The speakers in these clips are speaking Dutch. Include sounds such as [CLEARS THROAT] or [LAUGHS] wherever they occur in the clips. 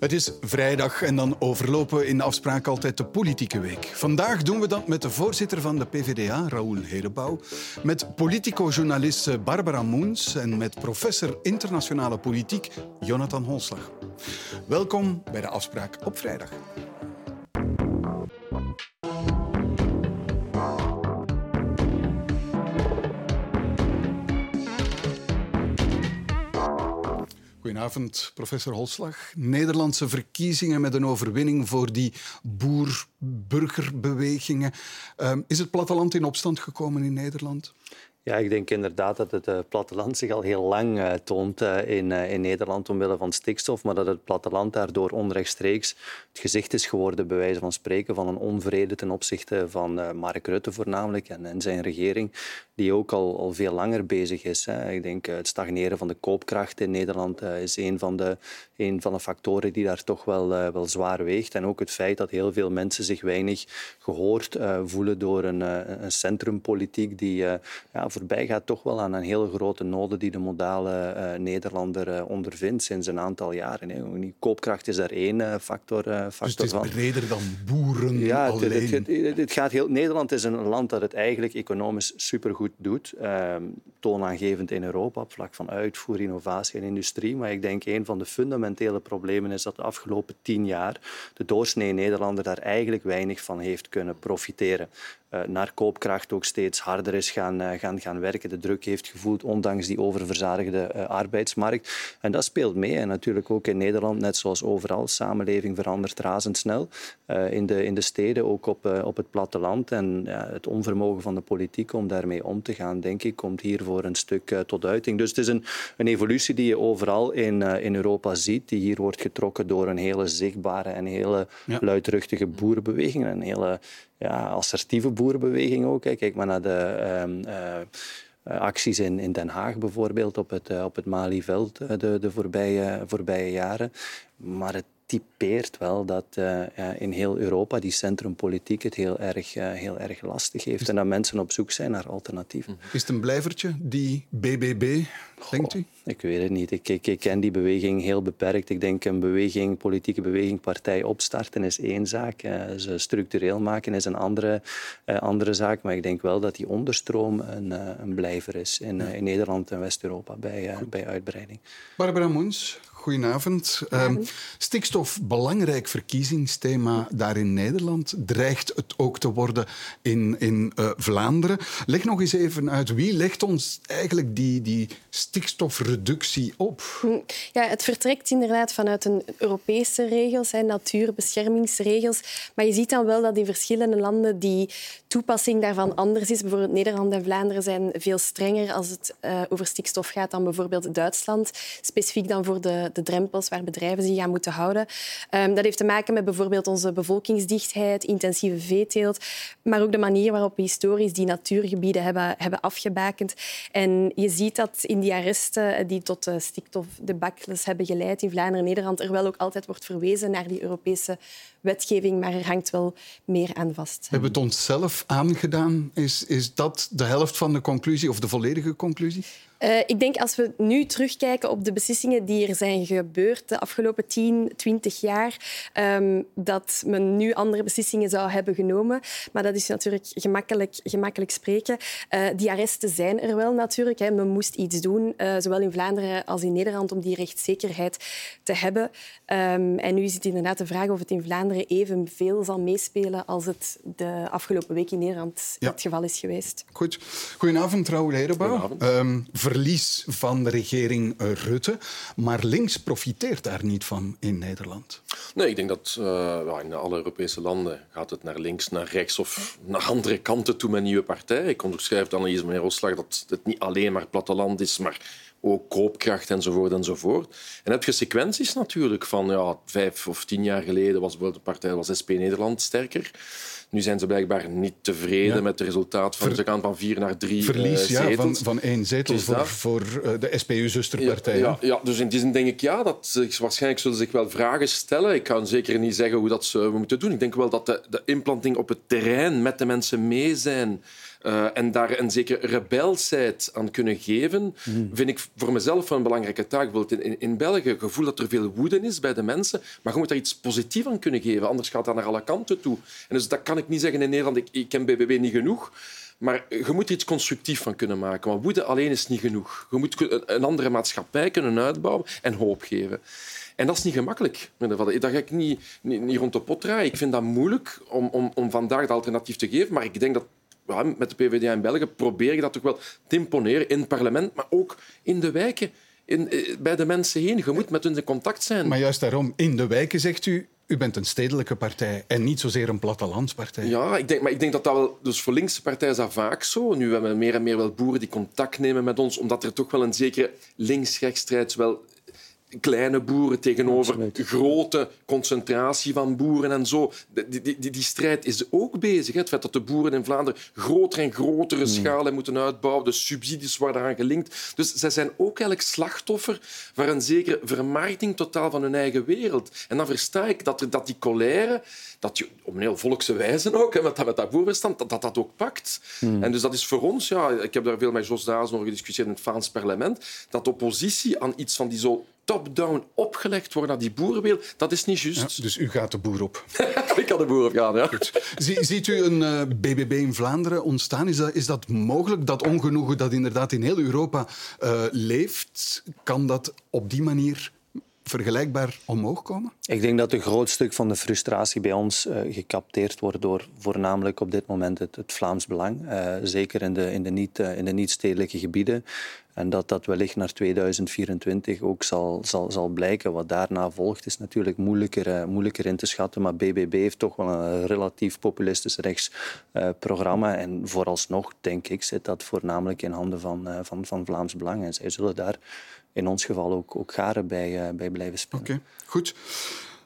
Het is vrijdag en dan overlopen we in de afspraak altijd de politieke week. Vandaag doen we dat met de voorzitter van de PvdA, Raoul Hedebouw, met politico-journalist Barbara Moens en met professor internationale politiek Jonathan Holslag. Welkom bij de afspraak op vrijdag. Goedenavond, professor Holslag. Nederlandse verkiezingen met een overwinning voor die boer-burgerbewegingen. Um, is het platteland in opstand gekomen in Nederland? Ja, ik denk inderdaad dat het uh, platteland zich al heel lang uh, toont uh, in, in Nederland omwille van stikstof, maar dat het platteland daardoor onrechtstreeks het gezicht is geworden, bij wijze van spreken, van een onvrede ten opzichte van Mark Rutte voornamelijk en, en, zijn regering, die ook al, al veel langer bezig is. Hè. Ik denk het stagneren van de koopkracht in Nederland is een van, de, een van de factoren die daar toch wel, wel zwaar weegt. En ook het feit dat heel veel mensen zich weinig gehoord voelen door een, een centrumpolitiek die ja, voorbij gaat toch wel aan een hele grote noden die de modale uh, Nederlander uh, ondervindt sinds een aantal jaren. Hè. Koopkracht is daar één uh, factor, factor dus het is van. breder dan boeren ja, alleen? Het, het, het, het, gaat heel, Nederland is een land dat het eigenlijk economisch supergoed doet. Ehm, toonaangevend in Europa op vlak van uitvoer, innovatie en industrie. Maar ik denk een van de fundamentele problemen is dat de afgelopen tien jaar de doorsnee Nederlander daar eigenlijk weinig van heeft kunnen profiteren. Uh, naar koopkracht ook steeds harder is gaan, uh, gaan, gaan werken, de druk heeft gevoeld, ondanks die oververzadigde uh, arbeidsmarkt. En dat speelt mee. En natuurlijk ook in Nederland, net zoals overal, samenleving verandert razendsnel. in, de, in de steden, ook op, op het platteland. En het onvermogen van de politiek om daarmee om te gaan, denk ik, komt hier voor een stuk tot uiting. Dus het is een, een evolutie die je overal in, in Europa ziet, die hier wordt getrokken door een hele zichtbare en hele ja. luidruchtige boerenbeweging. Een hele ja, assertieve boerenbeweging ook. Hè. Kijk maar naar de uh, uh, acties in, in Den Haag bijvoorbeeld op het, uh, op het Malieveld de, de voorbije, voorbije jaren. Maar het typeert wel dat uh, in heel Europa die centrumpolitiek het heel erg, uh, heel erg lastig heeft en dat mensen op zoek zijn naar alternatieven. Is het een blijvertje, die BBB, denkt u? Ik weet het niet. Ik, ik, ik, ken die beweging heel beperkt. Ik denk een beweging, politieke beweging, partij opstarten is één zaak. Uh, ze structureel maken is een andere, andere zaak. Maar ik denk wel dat die onderstroom een, een blijver is in, in Nederland en West-Europa bij, bij uitbreiding. Barbara Moens, Goedenavond. Um, stikstof, belangrijk verkiezingsthema daar in Nederland. Dreigt het ook te worden in, in uh, Vlaanderen. Leg nog eens even uit, wie legt ons eigenlijk die, die stikstofreductie op? Ja, het vertrekt inderdaad vanuit een Europese regels, hè, natuurbeschermingsregels. Maar je ziet dan wel dat in verschillende landen die toepassing daarvan anders is. Bijvoorbeeld Nederland en Vlaanderen zijn veel strenger als het uh, over stikstof gaat dan bijvoorbeeld Duitsland. Specifiek dan voor de, de drempels waar bedrijven zich aan moeten houden. Um, dat heeft te maken met bijvoorbeeld onze bevolkingsdichtheid, intensieve veeteelt, maar ook de manier waarop we historisch die natuurgebieden hebben, hebben afgebakend. En je ziet dat in die arresten die tot de hebben geleid in Vlaanderen en Nederland er wel ook altijd wordt verwezen naar die Europese wetgeving, maar er hangt wel meer aan vast. We hebben het onszelf aangedaan. Is, is dat de helft van de conclusie of de volledige conclusie? Uh, ik denk als we nu terugkijken op de beslissingen die er zijn gebeurd de afgelopen 10, 20 jaar, um, dat men nu andere beslissingen zou hebben genomen. Maar dat is natuurlijk gemakkelijk, gemakkelijk spreken. Uh, die arresten zijn er wel natuurlijk. Hè. Men moest iets doen, uh, zowel in Vlaanderen als in Nederland, om die rechtszekerheid te hebben. Um, en nu is het inderdaad de vraag of het in Vlaanderen evenveel zal meespelen als het de afgelopen week in Nederland ja. het geval is geweest. Goed. Goedenavond, Raoul Herenbouw. Um, verlies van de regering Rutte. Maar links profiteert daar niet van in Nederland. Nee, ik denk dat uh, in alle Europese landen gaat het naar links, naar rechts of naar andere kanten toe met nieuwe partijen. Ik onderschrijf de analyse van meneer Roslag dat het niet alleen maar platteland is, maar ook koopkracht enzovoort enzovoort. En heb je sequenties natuurlijk van ja, vijf of tien jaar geleden was bijvoorbeeld de partij was SP Nederland sterker. Nu zijn ze blijkbaar niet tevreden ja. met het resultaat van Ver, gaan van vier naar drie Verlies uh, ja, van, van één zetel voor, voor uh, de SPU-zusterpartij. Ja, ja, ja, dus in die zin denk ik ja, dat, waarschijnlijk zullen ze zich wel vragen stellen. Ik kan zeker niet zeggen hoe dat ze moeten doen. Ik denk wel dat de, de implanting op het terrein met de mensen mee zijn uh, en daar een zekere rebelsheid aan kunnen geven, mm. vind ik voor mezelf een belangrijke taak. Bijvoorbeeld in, in België, het gevoel dat er veel woede is bij de mensen, maar je moet daar iets positiefs aan kunnen geven, anders gaat dat naar alle kanten toe. En dus dat kan ik niet zeggen in Nederland, ik, ik ken BBB niet genoeg. Maar je moet er iets constructiefs van kunnen maken. Want woede alleen is niet genoeg. Je moet een andere maatschappij kunnen uitbouwen en hoop geven. En dat is niet gemakkelijk. Dat ga ik niet, niet, niet rond de pot draaien. Ik vind dat moeilijk om, om, om vandaag het alternatief te geven. Maar ik denk dat ja, met de PvdA in België probeer je dat toch wel te imponeren in het parlement, maar ook in de wijken. In, eh, bij de mensen heen. Je moet met hun in contact zijn. Maar juist daarom, in de wijken zegt u, u bent een stedelijke partij en niet zozeer een plattelandspartij. Ja, ik denk, maar ik denk dat dat wel... Dus voor linkse partijen is dat vaak zo. Nu hebben we meer en meer wel boeren die contact nemen met ons, omdat er toch wel een zekere links-rechtstrijd wel kleine boeren tegenover grote concentratie van boeren en zo. Die, die, die, die strijd is ook bezig. Hè. Het feit dat de boeren in Vlaanderen groter en grotere hmm. schalen moeten uitbouwen, de subsidies worden eraan gelinkt. Dus zij zijn ook eigenlijk slachtoffer van een zekere vermarkting totaal van hun eigen wereld. En dan versta ik dat, dat die colère, dat je, op een heel volkse wijze ook, hè, met, dat, met dat boerenverstand, dat, dat dat ook pakt. Hmm. En dus dat is voor ons, ja, ik heb daar veel met Jos Daas over gediscussieerd in het Vlaams parlement, dat oppositie aan iets van die zo top-down opgelegd worden naar die boerenwereld, dat is niet juist. dus u gaat de boer op. [LAUGHS] ik ga de boer op gaan, ja. ziet u een uh, eh, BBB in Vlaanderen ontstaan? Is dat, is dat mogelijk? Dat ongenoegen dat inderdaad in heel Europa uh, leeft, kan dat op die manier vergelijkbaar omhoog komen? Ik denk dat een groot stuk van de frustratie bij ons uh, gecapteerd wordt door voornamelijk op dit moment het, het Vlaams Belang. Uh, zeker in de, in de niet, uh, in de niet-stedelijke gebieden. En dat dat wellicht naar 2024 ook zal, zal, zal blijken. Wat daarna volgt is natuurlijk moeilijker, moeilijker in te schatten. Maar BBB heeft toch wel een relatief populistisch rechts programma. En vooralsnog, denk ik, zit dat voornamelijk in handen van, van, van Vlaams Belang. En zij zullen daar in ons geval ook, ook garen bij, uh, bij blijven spelen. Oké, goed.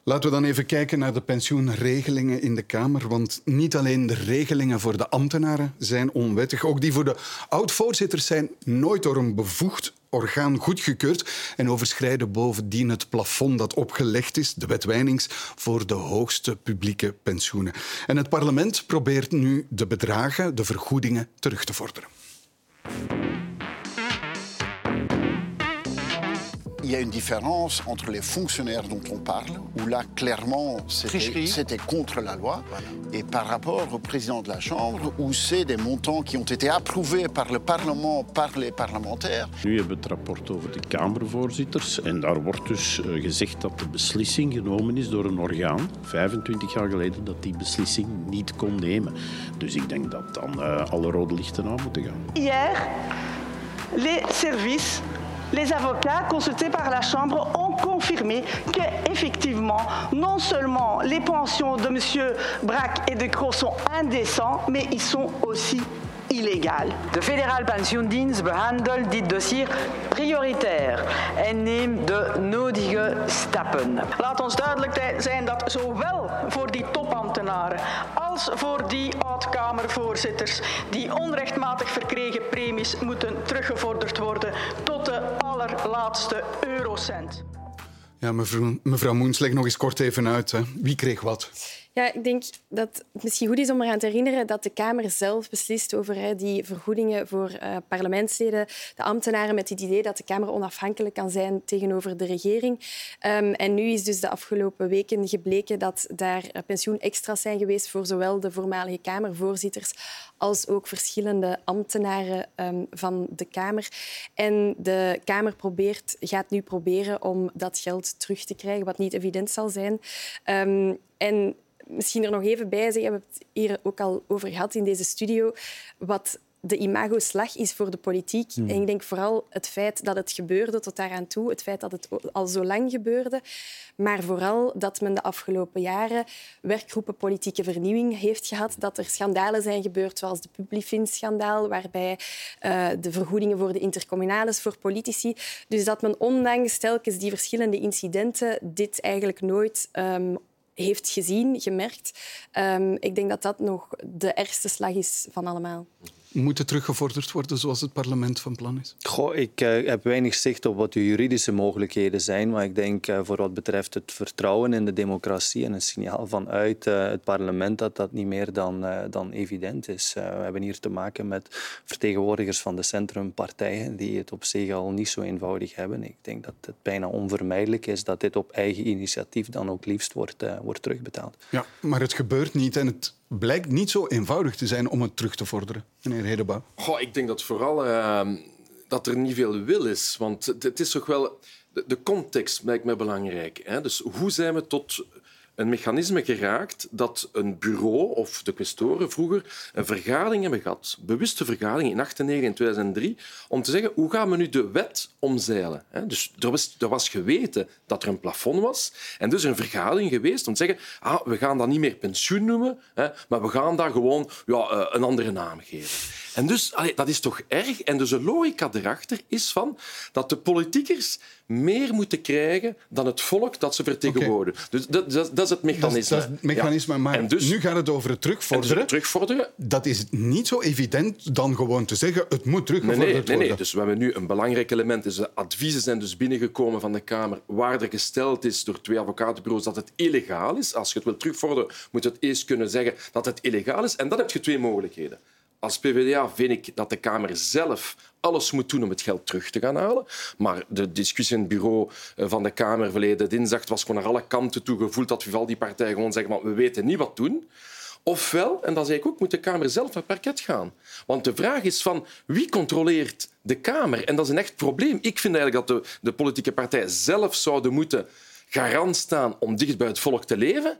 Laten we dan even kijken naar de pensioenregelingen in de Kamer. Want niet alleen de regelingen voor de ambtenaren zijn onwettig, ook die voor de oud-voorzitters zijn nooit door een bevoegd orgaan goedgekeurd en overschrijden bovendien het plafond dat opgelegd is, de wet Wijnings, voor de hoogste publieke pensioenen. En het parlement probeert nu de bedragen, de vergoedingen, terug te vorderen. Y a une différence entre les fonctionnaires dont on parle, où là, clairement, c'était contre la loi, voilà. et par rapport au président de la Chambre, où c'est des montants qui ont été approuvés par le Parlement, par les parlementaires. Nu hebben we het rapport over de Kamervoorzitters. En daar wordt dus uh, gezegd dat de beslissing genomen is door een orgaan, 25 jaar geleden, dat die beslissing niet kon nemen. Dus ik denk dat dan uh, alle rode lichten aan moeten gaan. Hier, les services les avocats consultés par la Chambre ont confirmé qu'effectivement, non seulement les pensions de M. Braque et de Croo sont indécents, mais ils sont aussi illegaal. De federale pensioendienst behandelt dit dossier prioritair en neemt de nodige stappen. Laat ons duidelijk zijn dat zowel voor die topambtenaren als voor die oud-Kamervoorzitters die onrechtmatig verkregen premies moeten teruggevorderd worden tot de allerlaatste eurocent. Ja, mevrouw, mevrouw Moens, leg nog eens kort even uit. Hè. Wie kreeg wat? Ja, ik denk dat het misschien goed is om eraan te herinneren dat de Kamer zelf beslist over hè, die vergoedingen voor uh, parlementsleden, de ambtenaren, met het idee dat de Kamer onafhankelijk kan zijn tegenover de regering. Um, en nu is dus de afgelopen weken gebleken dat daar uh, pensioenextra's zijn geweest voor zowel de voormalige Kamervoorzitters als ook verschillende ambtenaren um, van de Kamer. En de Kamer probeert, gaat nu proberen om dat geld terug te krijgen, wat niet evident zal zijn. Um, en misschien er nog even bij zeggen, we hebben het hier ook al over gehad in deze studio, wat de imagoslag is voor de politiek. Hmm. En ik denk vooral het feit dat het gebeurde tot daaraan toe, het feit dat het al zo lang gebeurde, maar vooral dat men de afgelopen jaren werkgroepen politieke vernieuwing heeft gehad, dat er schandalen zijn gebeurd, zoals de Publifin-schandaal, waarbij uh, de vergoedingen voor de intercommunales voor politici. Dus dat men ondanks telkens die verschillende incidenten dit eigenlijk nooit um, heeft gezien, gemerkt. Um, ik denk dat dat nog de ergste slag is van allemaal. Moeten teruggevorderd worden zoals het parlement van plan is? Goh, ik uh, heb weinig zicht op wat de juridische mogelijkheden zijn, maar ik denk uh, voor wat betreft het vertrouwen in de democratie en een signaal vanuit uh, het parlement dat dat niet meer dan, dan evident is. we hebben hier te maken met vertegenwoordigers van de centrumpartijen die het op zich al niet zo eenvoudig hebben. Ik denk dat het bijna onvermijdelijk is dat dit op eigen initiatief dan ook liefst wordt, wordt terugbetaald. Ja, maar het gebeurt niet en het blijkt niet zo eenvoudig te zijn om het terug te vorderen, meneer Hedeba. Goh, ik denk dat vooral uh, dat er niet veel wil is. Want het is toch wel... De, de context lijkt mij belangrijk. Hè? Dus hoe zijn we tot een mechanisme geraakt dat een bureau of de kwestoren vroeger een vergadering hebben gehad, bewuste vergadering in 1998 en 2003, om te zeggen hoe gaan we nu de wet omzeilen. Dus er was, er was geweten dat er een plafond was en dus een vergadering geweest om te zeggen ah, we gaan dat niet meer pensioen noemen, maar we gaan daar gewoon ja, eh, een andere naam geven. En dus, dat is toch erg? En dus de logica erachter is van dat de politiekers meer moeten krijgen dan het volk dat ze vertegenwoordigen. Dus dat, dat, dat, is het mechanisme. Dat is, het mechanisme, maar dus, nu gaat het over het terugvorderen. Dus terugvorderen. Dat is niet zo evident dan gewoon te zeggen het moet teruggevorderd nee, nee, nee, nee, nee. Dus we hebben nu een belangrijk element. Dus de adviezen zijn dus binnengekomen van de Kamer waar er gesteld is door twee advocatenbureaus dat het illegaal is. Als je het wil terugvorderen, moet je het eerst kunnen zeggen dat het illegaal is. En dan heb je twee mogelijkheden. Als PvdA vind ik dat de Kamer zelf alles moet doen om het geld terug te gaan halen. Maar de discussie in het bureau eh, van de Kamer verleden dinsdag was gewoon naar alle kanten toe gevoeld dat die partijen gewoon zeggen maar we weten niet wat doen. Ofwel, en dat zeg ik ook, moet de Kamer zelf naar parket gaan. Want de vraag is van wie controleert de Kamer? En dat is een echt probleem. Ik vind eigenlijk dat de, de politieke partijen zelf zouden moeten garant staan om dicht bij het volk te leven.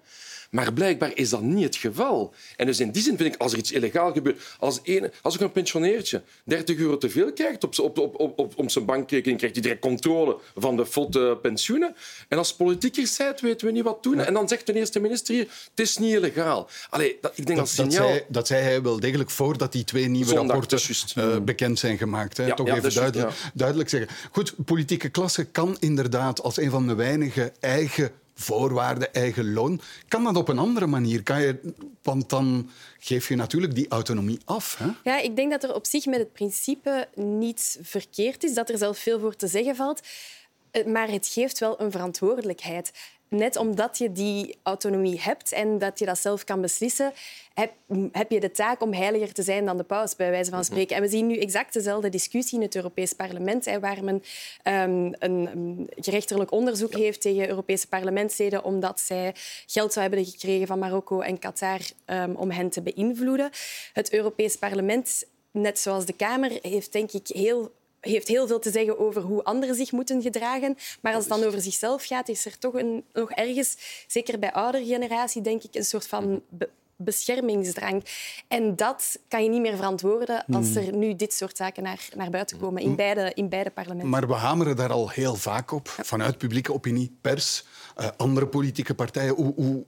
Maar blijkbaar is dat niet het geval. En dus in die zin vind ik, als er iets illegaal gebeurt, als, een, als ik een pensioneertje 30 euro te veel krijgt op, op, op, op, op zijn bankrekening, krijgt hij direct controle van de fotte pensioenen. En als politiekers zijt, weten we niet wat doen. En dan zegt de eerste minister hier, het is niet illegaal. Allee, dat, ik denk dat, dat, signaal... zei, dat zei hij wel degelijk voordat die twee nieuwe Zondag, rapporten just, uh, bekend zijn gemaakt. Hè? Ja, Toch ja, even duidelijk, just, duidelijk zeggen. Goed, politieke klasse kan inderdaad als een van de weinige eigen voorwaarden, eigen loon. Kan dat op een andere manier? Kan je, want dan geef je natuurlijk die autonomie af. Hè? Ja, ik denk dat er op zich met het principe niets verkeerd is, dat er zelf veel voor te zeggen valt. Eh, maar het geeft wel een verantwoordelijkheid. Net omdat je die autonomie hebt en dat je dat zelf kan beslissen, heb, heb je de taak om heiliger te zijn dan de paus, bij wijze van mhm. spreken. En we zien nu exact dezelfde discussie in het Europees Parlement, hè, waar men um, een gerechterlijk onderzoek heeft tegen Europese parlementsleden omdat zij geld zou hebben gekregen van Marokko en Qatar um, om hen te beïnvloeden. Het Europees Parlement, net zoals de Kamer, heeft denk ik heel heeft heel veel te zeggen over hoe anderen zich moeten gedragen. Maar als het dan over zichzelf gaat, is er toch een, nog ergens, zeker bij oudere generatie, denk ik, een soort van beschermingsdrang. En dat kan je niet meer verantwoorden als hmm. er nu dit soort zaken naar, naar buiten komen in beide, in beide parlementen. Maar we hameren daar al heel vaak op, vanuit publieke opinie, pers, uh, andere politieke partijen. Hoe, hoe,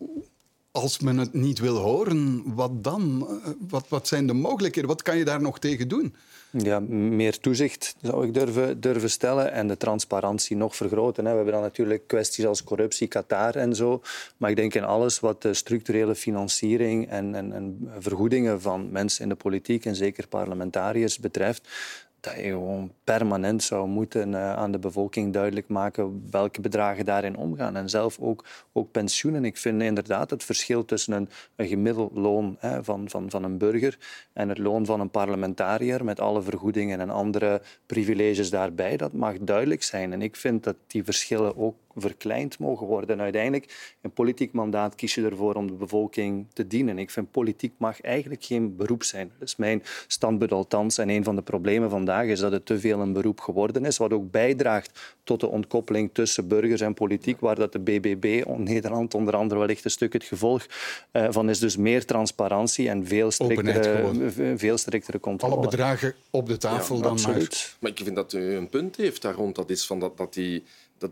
als men het niet wil horen, wat dan? Eh, wat, wat zijn de mogelijkheden? Wat kan je daar nog tegen doen? Ja, meer toezicht zou ik durven, durven stellen en de transparantie nog vergroten. We hebben dan natuurlijk kwesties als corruptie, Qatar en zo. Maar ik denk in alles wat de structurele financiering en, en, en vergoedingen van mensen in de politiek en zeker parlementariërs betreft, dat je gewoon permanent zou moeten uh, aan de bevolking duidelijk maken welke bedragen daarin omgaan. En zelf ook, ook pensioenen. Ik vind inderdaad het verschil tussen een, een gemiddeld loon hè, van, van, van een burger en het loon van een parlementariër met alle vergoedingen en andere privileges daarbij, dat mag duidelijk zijn. En ik vind dat die verschillen ook verkleind mogen worden. En uiteindelijk, een politiek mandaat kies je ervoor om de bevolking te dienen. Ik vind politiek mag eigenlijk geen beroep zijn. Dat is mijn standpunt althans. En een van de problemen vandaag is dat het te veel een beroep geworden is, wat ook bijdraagt tot de ontkoppeling tussen burgers en politiek, waar dat de BBB, Nederland onder andere wellicht een stuk het gevolg uh, van is. Dus meer transparantie en veel striktere, veel striktere controle. Alle bedragen op de tafel ja, dan absoluut. maar. Maar ik vind dat u een punt heeft daar rond. Dat is van dat, dat die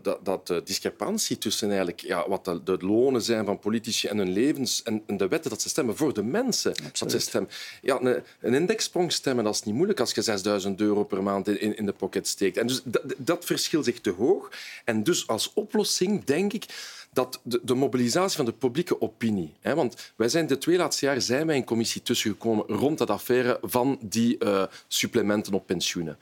dat, dat, dat de discrepantie tussen eigenlijk, ja, wat de, de, lonen zijn van politici en hun levens en, en, de wetten dat ze stemmen voor de mensen. Dat ze stemmen. Ja, een, een indexsprong stemmen dat is niet moeilijk als je 6000 euro per maand in, in de pocket steekt. En dus dat, dat verschil zich te hoog. En dus als oplossing denk ik dat de, de, mobilisatie van de publieke opinie. Hè, want wij zijn de twee laatste jaren zijn wij in commissie tussengekomen rond dat affaire van die uh, supplementen op pensioenen.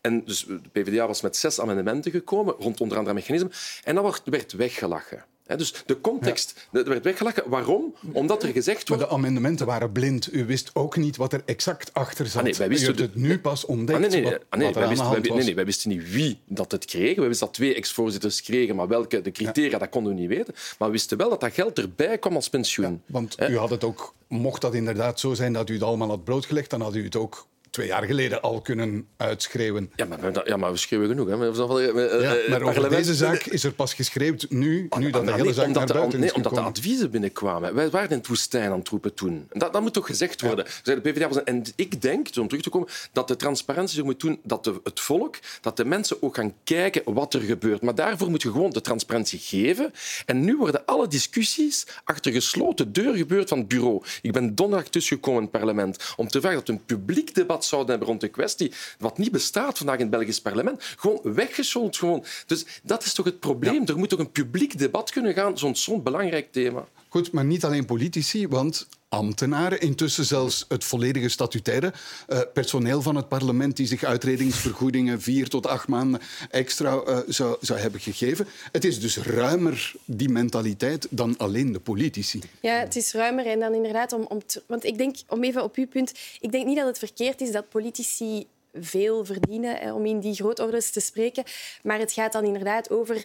En dus de PvdA was met zes amendementen gekomen rond onder andere mechanismen. En dat werd weggelachen dus de context ja. werd weggelachen. Waarom? Omdat er gezegd wordt... Maar de amendementen waren blind. U wist ook niet wat er exact achter zat. Ah, nee, wij wisten U hebt het nu pas ontdekt. Ah, nee, nee, ah, nee, wij wisten, wij, nee, nee, wij wisten niet wie dat het kreeg. We wisten dat twee ex-voorzitters kregen, maar welke de criteria, dat konden we niet weten. Maar we wisten wel dat dat geld erbij kwam als pensioen. want u had het ook... Mocht dat inderdaad zo zijn dat u het allemaal had blootgelegd, dan had u het ook twee jaar geleden al kunnen uitschreeuwen. Ja, maar, ja, maar we schreeuwen genoeg. Hè. Ja, maar over deze zaak is er pas geschreeuwd nu, nu dat de hele zaak naar buiten nee, is Omdat de adviezen binnenkwamen. Wij waren in het woestijn aan het roepen toen. Dat, dat moet toch gezegd worden. De PvdA was, en ik denk, om terug te komen, dat de transparantie er moet doen dat de, het volk, dat de mensen ook gaan kijken wat er gebeurt. Maar daarvoor moet je gewoon de transparantie geven. En nu worden alle discussies achter gesloten deur gebeurd van het bureau. Ik ben donderdag tussengekomen in het parlement om te vragen dat een publiek debat zouden hebben rond de kwestie, wat niet bestaat vandaag in het Belgisch parlement, gewoon weggeschold. Gewoon. Dus dat is toch het probleem. Er moet toch een publiek debat kunnen gaan, zo'n zo'n belangrijk thema. Goed, maar niet alleen politici, want ambtenaren, intussen zelfs het volledige statutaire uh, personeel van het parlement die zich uitredingsvergoedingen vier tot acht maanden extra uh, zou, zou hebben gegeven. Het is dus ruimer, die mentaliteit, dan alleen de politici. Ja, het is ruimer en dan inderdaad om... om want ik denk, om even op uw punt, ik denk niet dat het verkeerd is dat politici veel verdienen, om in die grootorders te spreken. Maar het gaat dan inderdaad over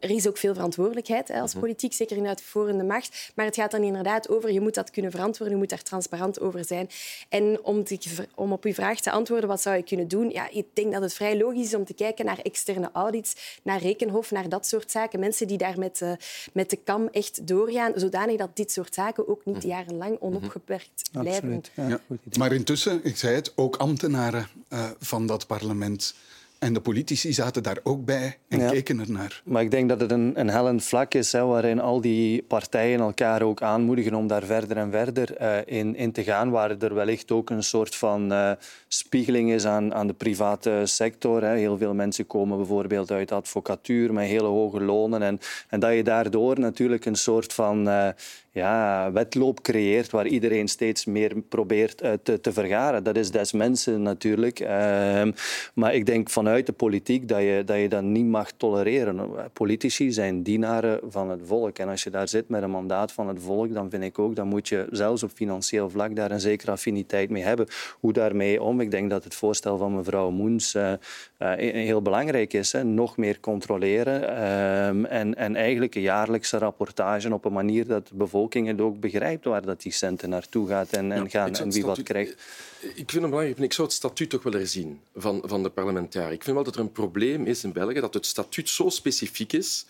er is ook veel verantwoordelijkheid hè, als mhm. politiek, zeker in uitvoerende macht. Maar het gaat dan inderdaad over, je moet dat kunnen verantwoorden, je moet daar transparant over zijn. En om, te, om op uw vraag te antwoorden, wat zou je kunnen doen? Ja, ik denk dat het vrij logisch is om te kijken naar externe audits, naar rekenhof, naar dat soort zaken. Mensen die daar met, uh, met de kam echt doorgaan, zodanig dat dit soort zaken ook niet mhm. jarenlang mhm. onopgemerkt blijven. Ja. Maar intussen, ik zei het, ook ambtenaren uh, van dat parlement en de politici zaten daar ook bij en ja. keken ernaar. Maar ik denk dat het een, een hellend vlak is hè, waarin al die partijen elkaar ook aanmoedigen om daar verder en verder uh, in, in te gaan. Waar er wellicht ook een soort van uh, spiegeling is aan, aan de private sector. Hè. Heel veel mensen komen bijvoorbeeld uit advocatuur met hele hoge lonen. En, en dat je daardoor natuurlijk een soort van uh, ja, wedloop creëert waar iedereen steeds meer probeert uh, te, te vergaren. Dat is des mensen natuurlijk. Uh, maar ik denk vanuit de politiek dat je, dat je dat niet mag tolereren. Politici zijn dienaren van het volk. En als je daar zit met een mandaat van het volk, dan vind ik ook, dan moet je zelfs op financieel vlak daar een zekere affiniteit mee hebben. Hoe daarmee om? Ik denk dat het voorstel van mevrouw Moens uh, heel belangrijk is. Hè. Nog meer controleren ehm, en, en eigenlijk een jaarlijkse rapportage op een manier dat de bevolking bevolking het ook begrijpt waar dat die centen naartoe gaat en, en, gaan, en wie wat krijgt. Ik vind het belangrijk, ik zou het statuut toch wel herzien van, van de parlementariër. Ik vind wel dat er een probleem is in België dat het statuut zo specifiek is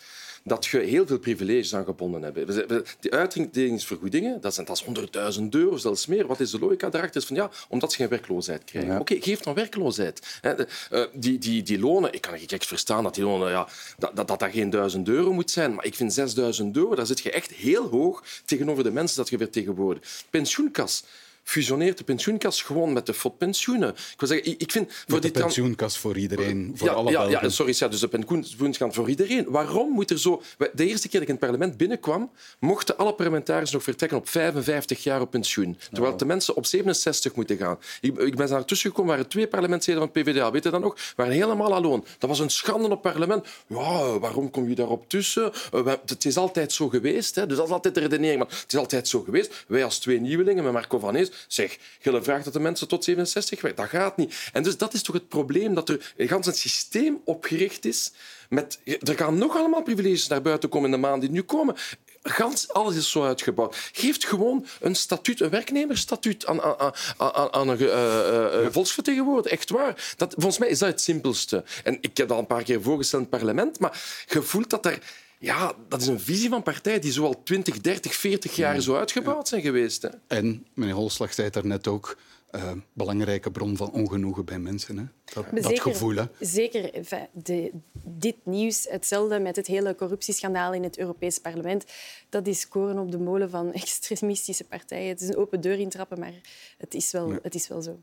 dat je heel veel privileges aan gebonden hebt. Die uitdelingsvergoedingen, dat, zijn, dat is 100.000 euro, zelfs meer. Wat is de logica daarachter? Is van, ja, omdat ze geen werkloosheid krijgen. Oké, okay, geef dan werkloosheid. Uh, die, die, die lonen, ik kan echt verstaan dat die lonen, ja, dat, dat, dat, dat geen 1000 euro moet zijn, maar ik vind 6000 euro, daar zit je echt heel hoog tegenover de mensen dat je vertegenwoordigt. Pensioenkas fusioneert de pensioenkas gewoon met de fotpensioenen. Ik wil zeggen, ik vind voor de pensioenkas voor iedereen, voor ja, alle ja, ja, sorry, ja, dus de pensioenkas voor iedereen. Waarom moet er zo... De eerste keer dat ik in het parlement binnenkwam, mochten alle parlementariërs nog vertrekken op 55 jaar op pensioen. Terwijl de mensen op 67 moeten gaan. Ik, ik ben daar tussen gekomen, waren twee parlementsleden van het PvdA, weet je dat nog? waren helemaal alloon. Dat was een schande op parlement. Ja, waarom kom je daarop tussen? Uh, het is altijd zo geweest, hè? dus dat is altijd de redenering. Maar het is altijd zo geweest. Wij als twee nieuwelingen met Marco van Ees Zeg, je vraagt dat de mensen tot 67 werken. Dat gaat niet. En dus dat is toch het probleem, dat er een gans systeem opgericht is met... Er gaan nog allemaal privileges naar buiten komen in de maanden die nu komen. Gans alles is zo uitgebouwd. Geeft gewoon een statuut, een werknemersstatuut aan, aan, aan, aan een uh, uh, volksvertegenwoordiger. Echt waar. Dat, volgens mij is dat het simpelste. En ik heb dat al een paar keer voorgesteld in het parlement, maar je voelt dat er ja, dat is een visie van partijen die zo al 20, 30, 40 jaar zo uitgebouwd zijn geweest. Hè. En meneer Holslag zei daarnet ook, uh, belangrijke bron van ongenoegen bij mensen. Hè? Dat, dat gevoel. Hè? Zeker. De, dit nieuws, hetzelfde met het hele corruptieschandaal in het Europees Parlement, dat is koren op de molen van [LAUGHS] extremistische partijen. Het is een open deur intrappen, maar het is wel, het is wel zo.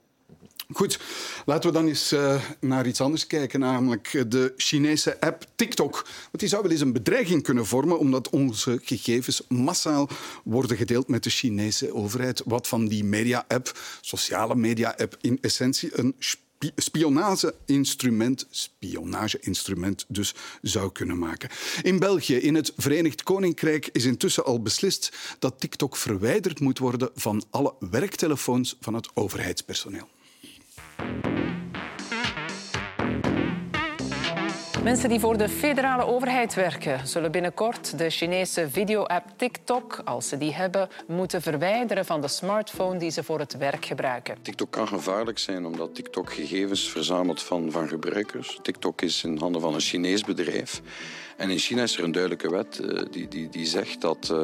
Goed, laten we dan eens uh, naar iets anders kijken, namelijk de Chinese app TikTok. Want die zou wel eens een bedreiging kunnen vormen, omdat onze gegevens massaal worden gedeeld met de Chinese overheid. Wat van die media-app, sociale media-app, in essentie een spionage-instrument, spionage-instrument dus zou kunnen maken. In België, in het Verenigd Koninkrijk, is intussen al beslist dat TikTok verwijderd moet worden van alle werktelefoons van het overheidspersoneel. thank you Mensen die voor de federale overheid werken, zullen binnenkort de Chinese video-app TikTok, als ze die hebben, moeten verwijderen van de smartphone die ze voor het werk gebruiken. TikTok kan gevaarlijk zijn omdat TikTok gegevens verzamelt van, van gebruikers. TikTok is in handen van een Chinees bedrijf. En in China is er een duidelijke wet uh, die, die, die zegt dat uh,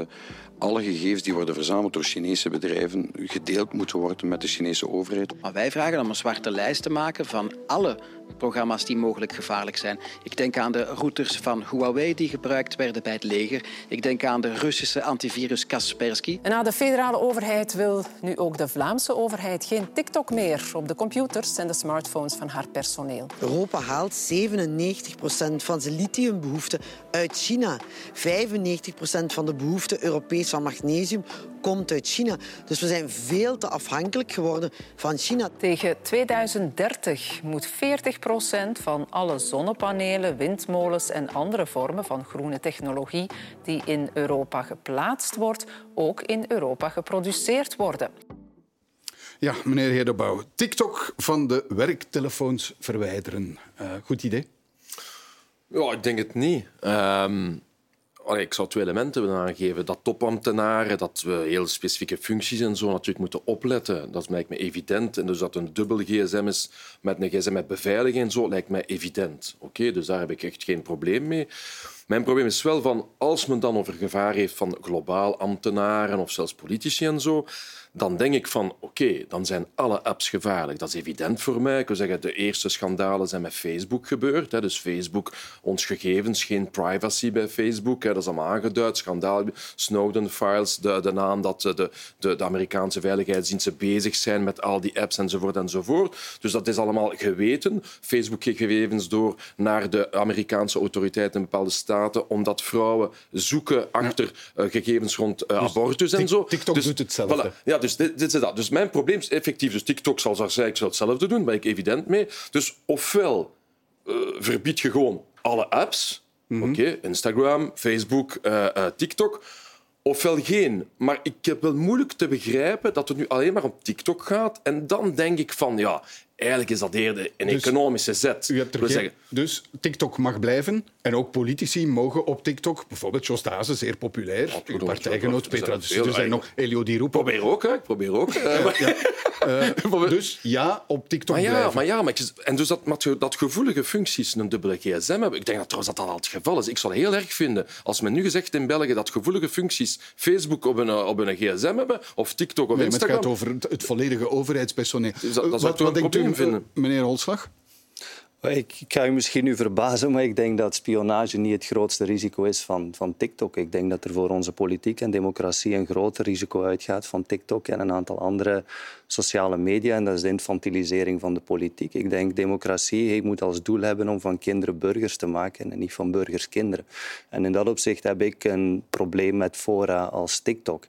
alle gegevens die worden verzameld door Chinese bedrijven gedeeld moeten worden met de Chinese overheid. Maar wij vragen om een zwarte lijst te maken van alle programma's die mogelijk gevaarlijk zijn. Ik denk aan de routers van Huawei die gebruikt werden bij het leger. Ik denk aan de Russische antivirus Kaspersky. En na de federale overheid wil nu ook de Vlaamse overheid geen TikTok meer op de computers en de smartphones van haar personeel. Europa haalt 97% van zijn lithiumbehoeften uit China. 95% van de behoefte Europees van magnesium komt uit China. Dus we zijn veel te afhankelijk geworden van China. Tegen 2030 moet 40 procent van alle zonnepanelen, windmolens en andere vormen van groene technologie die in Europa geplaatst wordt, ook in Europa geproduceerd worden. Ja, meneer Hedebouw. TikTok van de werktelefoons verwijderen. Uh, goed idee? Ja, ik denk het niet. Um ik zou twee elementen willen aangeven. Dat topambtenaren, dat we heel specifieke functies en zo natuurlijk moeten opletten. Dat lijkt me evident. En dus dat een dubbel gsm is met een gsm met beveiliging en zo, lijkt mij evident. Oké, dus daar heb ik echt geen probleem mee. Mijn probleem is wel van, als men dan over gevaar heeft van globaal ambtenaren of zelfs politici en zo, dan denk ik van oké, dan zijn alle apps gevaarlijk. Dat is evident voor mij. Ik wil zeggen, de eerste schandalen zijn met Facebook gebeurd. Hè. Dus Facebook, ons gegevens, geen privacy bij Facebook. Hè. Dat is allemaal aangeduid. Schandaal, Snowden-files, de, de naam dat de, de, de Amerikaanse veiligheidsdiensten bezig zijn met al die apps enzovoort enzovoort. Dus dat is allemaal geweten. Facebook geeft gegevens door naar de Amerikaanse autoriteiten in bepaalde staten, omdat vrouwen zoeken achter uh, gegevens rond uh, abortus en zo. TikTok dus, doet hetzelfde. Voilà. Ja, dus dit, dit, is dat. Dus mijn probleem is effectief. Dus TikTok zal zeggen, ik zal hetzelfde doen, ben ik evident mee. Dus ofwel uh, verbied je gewoon alle apps, mm -hmm. oké, Instagram, Facebook, uh, uh, TikTok, ofwel geen. Maar ik heb wel moeilijk te begrijpen dat het nu alleen maar om TikTok gaat. En dan denk ik van, ja, eigenlijk is dat eerder een dus, economische zet. U hebt er geen, dus TikTok mag blijven en ook politici mogen op TikTok, bijvoorbeeld Jos Dazen, zeer populair, ja, uw partijgenoot Petra de Sutter, zijn nog Elio Di Rupo. Probeer ook, hè. Ik probeer ook. ja, ja. [LAUGHS] Uh, dus ja, op TikTok maar ja, blijven. Maar ja, maar ik, en dus dat, dat gevoelige functies een dubbele gsm hebben, ik denk dat trouwens dat dat al het geval is. Ik zou het heel erg vinden als men nu gezegd in België dat gevoelige functies Facebook op een, op een gsm hebben, of TikTok of nee, Instagram. het gaat over het, het volledige overheidspersoneel. Dus dat, dat wat, wat denkt u, vinden. meneer Holslag? Ik ga u misschien nu verbazen, maar ik denk dat spionage niet het grootste risico is van, van TikTok. Ik denk dat er voor onze politiek en democratie een groter risico uitgaat van TikTok en een aantal andere sociale media. En dat is de infantilisering van de politiek. Ik denk democratie moet als doel hebben om van kinderen burgers te maken en niet van burgers kinderen. En in dat opzicht heb ik een probleem met fora als TikTok.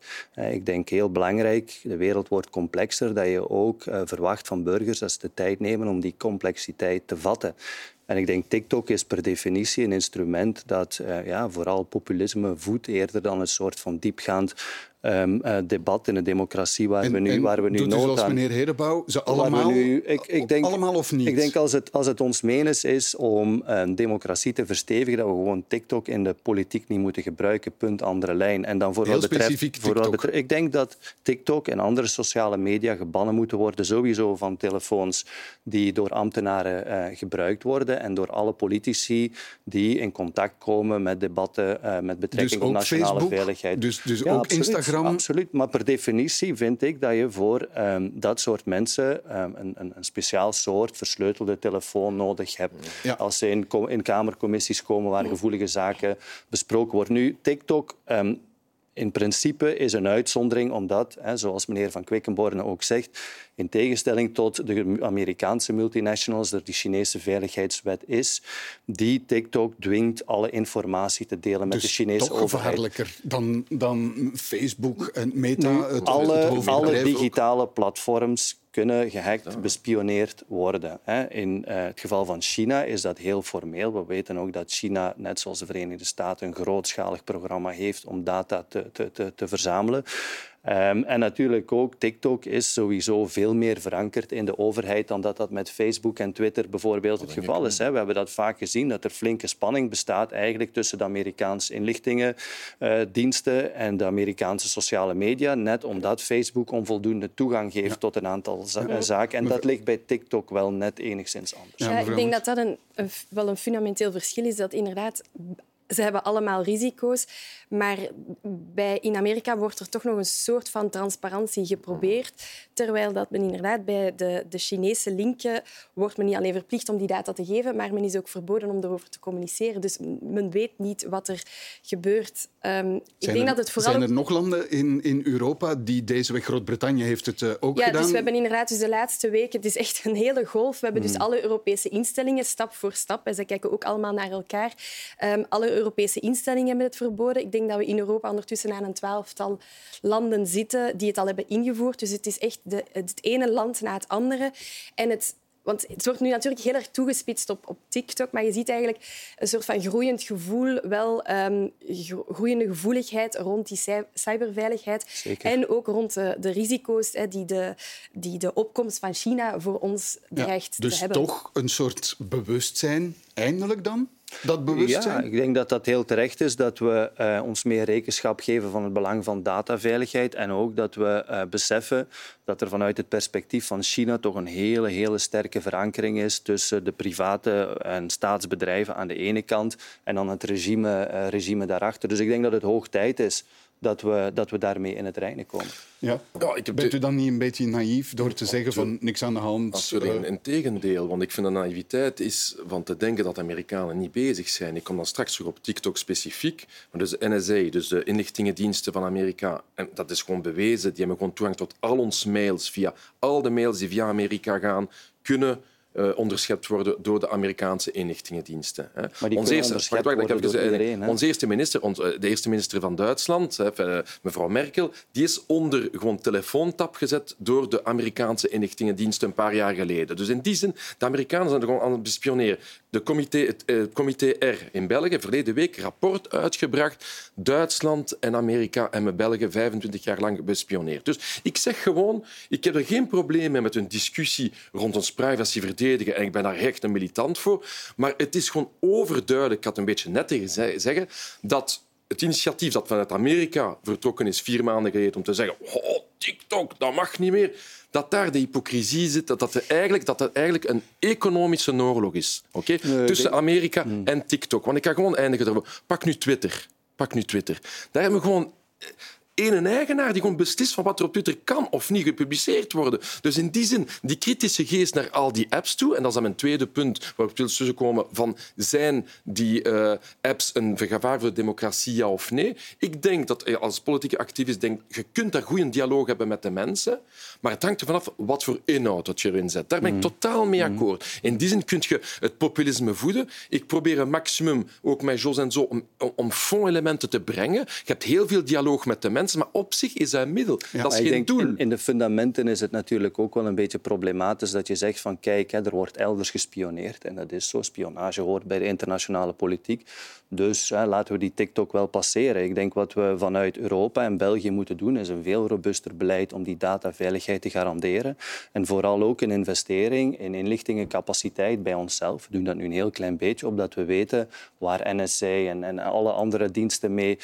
Ik denk heel belangrijk, de wereld wordt complexer, dat je ook verwacht van burgers dat ze de tijd nemen om die complexiteit te vatten. volta. En ik denk TikTok is per definitie een instrument dat uh, ja, vooral populisme voedt eerder dan een soort van diepgaand um, uh, debat in een democratie waar en, we nu, waar we nu doet nood u zoals aan... meneer Hedebouw, ze allemaal, nu, ik, ik denk, allemaal of niet? Ik denk als het, als het ons menens is om een democratie te verstevigen, dat we gewoon TikTok in de politiek niet moeten gebruiken, punt, andere lijn. En dan voor Heel wat betreft, specifiek voor wat betreft, ik denk dat TikTok en andere sociale media gebannen moeten worden, sowieso van telefoons die door ambtenaren uh, gebruikt worden en door alle politici die in contact komen met debatten uh, met betrekking Dus tot ook nationale Facebook? veiligheid. Dus- dus Ja, ook absoluut, Instagram? Absoluut, maar per definitie vind ik dat je voor um, dat soort mensen um, een, een, een speciaal soort versleutelde telefoon nodig hebt. Ja. Als ze in, in kamercommissies komen waar gevoelige zaken besproken worden. Nu, TikTok um, in principe is een uitzondering omdat, hè, zoals meneer Van Quickenborne ook zegt, in tegenstelling tot de Amerikaanse multinationals, er die Chinese veiligheidswet is, die TikTok dwingt alle informatie te delen met dus de Chinese toch gevaarlijker dan, dan Facebook en Meta? het, alle, alle digitale platforms kunnen gehackt, bespioneerd worden. In eh, het geval van China is dat heel formeel. We weten ook dat China, net zoals de Verenigde Staten, een grootschalig programma heeft om data te, te, te, te verzamelen. Um, en natuurlijk ook, TikTok is sowieso veel meer verankerd in de overheid dan dat dat met Facebook en Twitter bijvoorbeeld het geval is. Hè. We hebben dat vaak gezien, dat er flinke spanning bestaat eigenlijk tussen de Amerikaanse inlichtingendiensten uh, en de Amerikaanse sociale media, net omdat Facebook onvoldoende toegang geeft tot een aantal za zaken. En dat ligt bij TikTok wel net enigszins anders. Ja, ik denk dat dat een, een, wel een fundamenteel verschil is, dat inderdaad ze hebben allemaal risico's. Maar bij, in Amerika wordt er toch nog een soort van transparantie geprobeerd. Terwijl dat men inderdaad bij de, de Chinese linken wordt men niet alleen verplicht om die data te geven, maar men is ook verboden om erover te communiceren. Dus men weet niet wat er gebeurt. Um, ik denk er, dat het vooral zijn er nog landen in, in Europa die deze weg... Groot-Brittannië heeft het uh, ook ja, gedaan. Dus we hebben inderdaad dus de laatste weken... Het is echt een hele golf. We hebben dus Hmm. alle Europese instellingen, stap voor stap. En ze kijken ook allemaal naar elkaar. Um, alle Europese instellingen hebben het verboden. Ik denk dat we in Europa ondertussen aan een twaalftal landen zitten die het al hebben ingevoerd. Dus het is echt de, het ene land na het andere. En het, want het wordt nu natuurlijk heel erg toegespitst op, op TikTok, maar je ziet eigenlijk een soort van groeiend gevoel, wel um, groeiende gevoeligheid rond die cyberveiligheid Zeker. en ook rond de, de risico's hè, die, de, die de opkomst van China voor ons dreigt ja, dus te hebben. toch een soort bewustzijn, eindelijk dan? Dat bewustzijn? Ja, ik denk dat dat heel terecht is dat we uh, ons meer rekenschap geven van het belang van dataveiligheid en ook dat we uh, beseffen dat er vanuit het perspectief van China toch een hele, hele sterke verankering is tussen de private en staatsbedrijven aan de ene kant en dan het regime, uh, regime daarachter. Dus ik denk dat het hoog tijd is dat we, dat we daarmee in het reinen komen. Ja. Ja, ik heb Bent u dan niet een beetje naïef door te zeggen van niks aan de hand? Natuurlijk, eh, in tegendeel. Want ik vind de naïviteit is van te denken dat de Amerikanen niet bezig zijn. Ik kom dan straks terug op TikTok specifiek. Maar dus de NSA, dus de inlichtingendiensten van Amerika, en dat is gewoon bewezen. Die hebben gewoon toegang tot al ons mails via al de mails die via Amerika gaan, kunnen uh, onderschept worden door de Amerikaanse inlichtingendiensten. Hè. Maar die Ons eerste, wacht, wacht, ik iedereen, ons eerste minister, ons, eh, de eerste minister van Duitsland, hè, eh, mevrouw Merkel, die is onder gewoon telefoontap gezet door de Amerikaanse inlichtingendiensten een paar jaar geleden. Dus in die zin, de Amerikanen zijn er gewoon aan het bespioneren. De comité, het eh, comité R in België, verleden week, rapport uitgebracht. Duitsland en Amerika hebben België 25 jaar lang bespioneerd. Dus ik zeg gewoon, ik heb er geen probleem mee met een discussie rond ons privacy verdedigen en ik ben daar echt een militant voor. Maar het is gewoon overduidelijk, ik had een beetje net tegen ze- zeggen, dat het initiatief dat vanuit Amerika vertrokken is vier maanden geleden om te zeggen oh, TikTok, dat mag niet meer, dat daar de hypocrisie zit, dat dat, er eigenlijk, dat dat eigenlijk een economische oorlog is. oké? Nee, Tussen ik- Amerika en TikTok. Want ik ga gewoon eindigen. Pak nu Twitter. Pak nu Twitter. Daar hebben we gewoon een eigenaar die gewoon beslist van wat er op Twitter kan of niet gepubliceerd worden. Dus in die zin, die kritische geest naar al die apps toe, en dat is dan mijn tweede punt waarop ik wil komen, van zijn die eh, apps een gevaar voor de democratie, ja of nee? Ik denk dat eh, als politieke activist, denk, je kunt daar goede dialoog hebben met de mensen, maar het hangt ervan af wat voor inhoud dat je erin zet. Daar ben ik totaal mee akkoord. In die zin kun je het populisme voeden. Ik probeer een maximum, ook met Jos en zo, om, om, om fondelementen te brengen. Je hebt heel veel dialoog met de mensen, maar op zich is dat een middel. dat is geen doel. In, in de fundamenten is het natuurlijk ook wel een beetje problematisch dat je zegt van kijk, hè, er wordt elders gespioneerd. En dat is zo. Spionage hoort bij de internationale politiek. Dus hè, laten we die TikTok wel passeren. Ik denk wat we vanuit Europa en België moeten doen, is een veel robuuster beleid om die dataveiligheid te garanderen. En vooral ook een investering in inlichtingencapaciteit bij onszelf. We doen dat nu een heel klein beetje, opdat we weten waar NSA en, en alle andere diensten mee,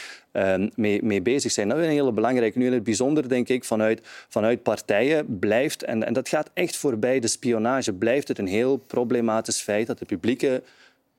mee, mee bezig zijn. Dat is een hele belangrijke. Nu in het bijzonder, denk ik, vanuit, vanuit partijen blijft, en, en dat gaat echt voorbij de spionage, blijft het een heel problematisch feit dat de publieke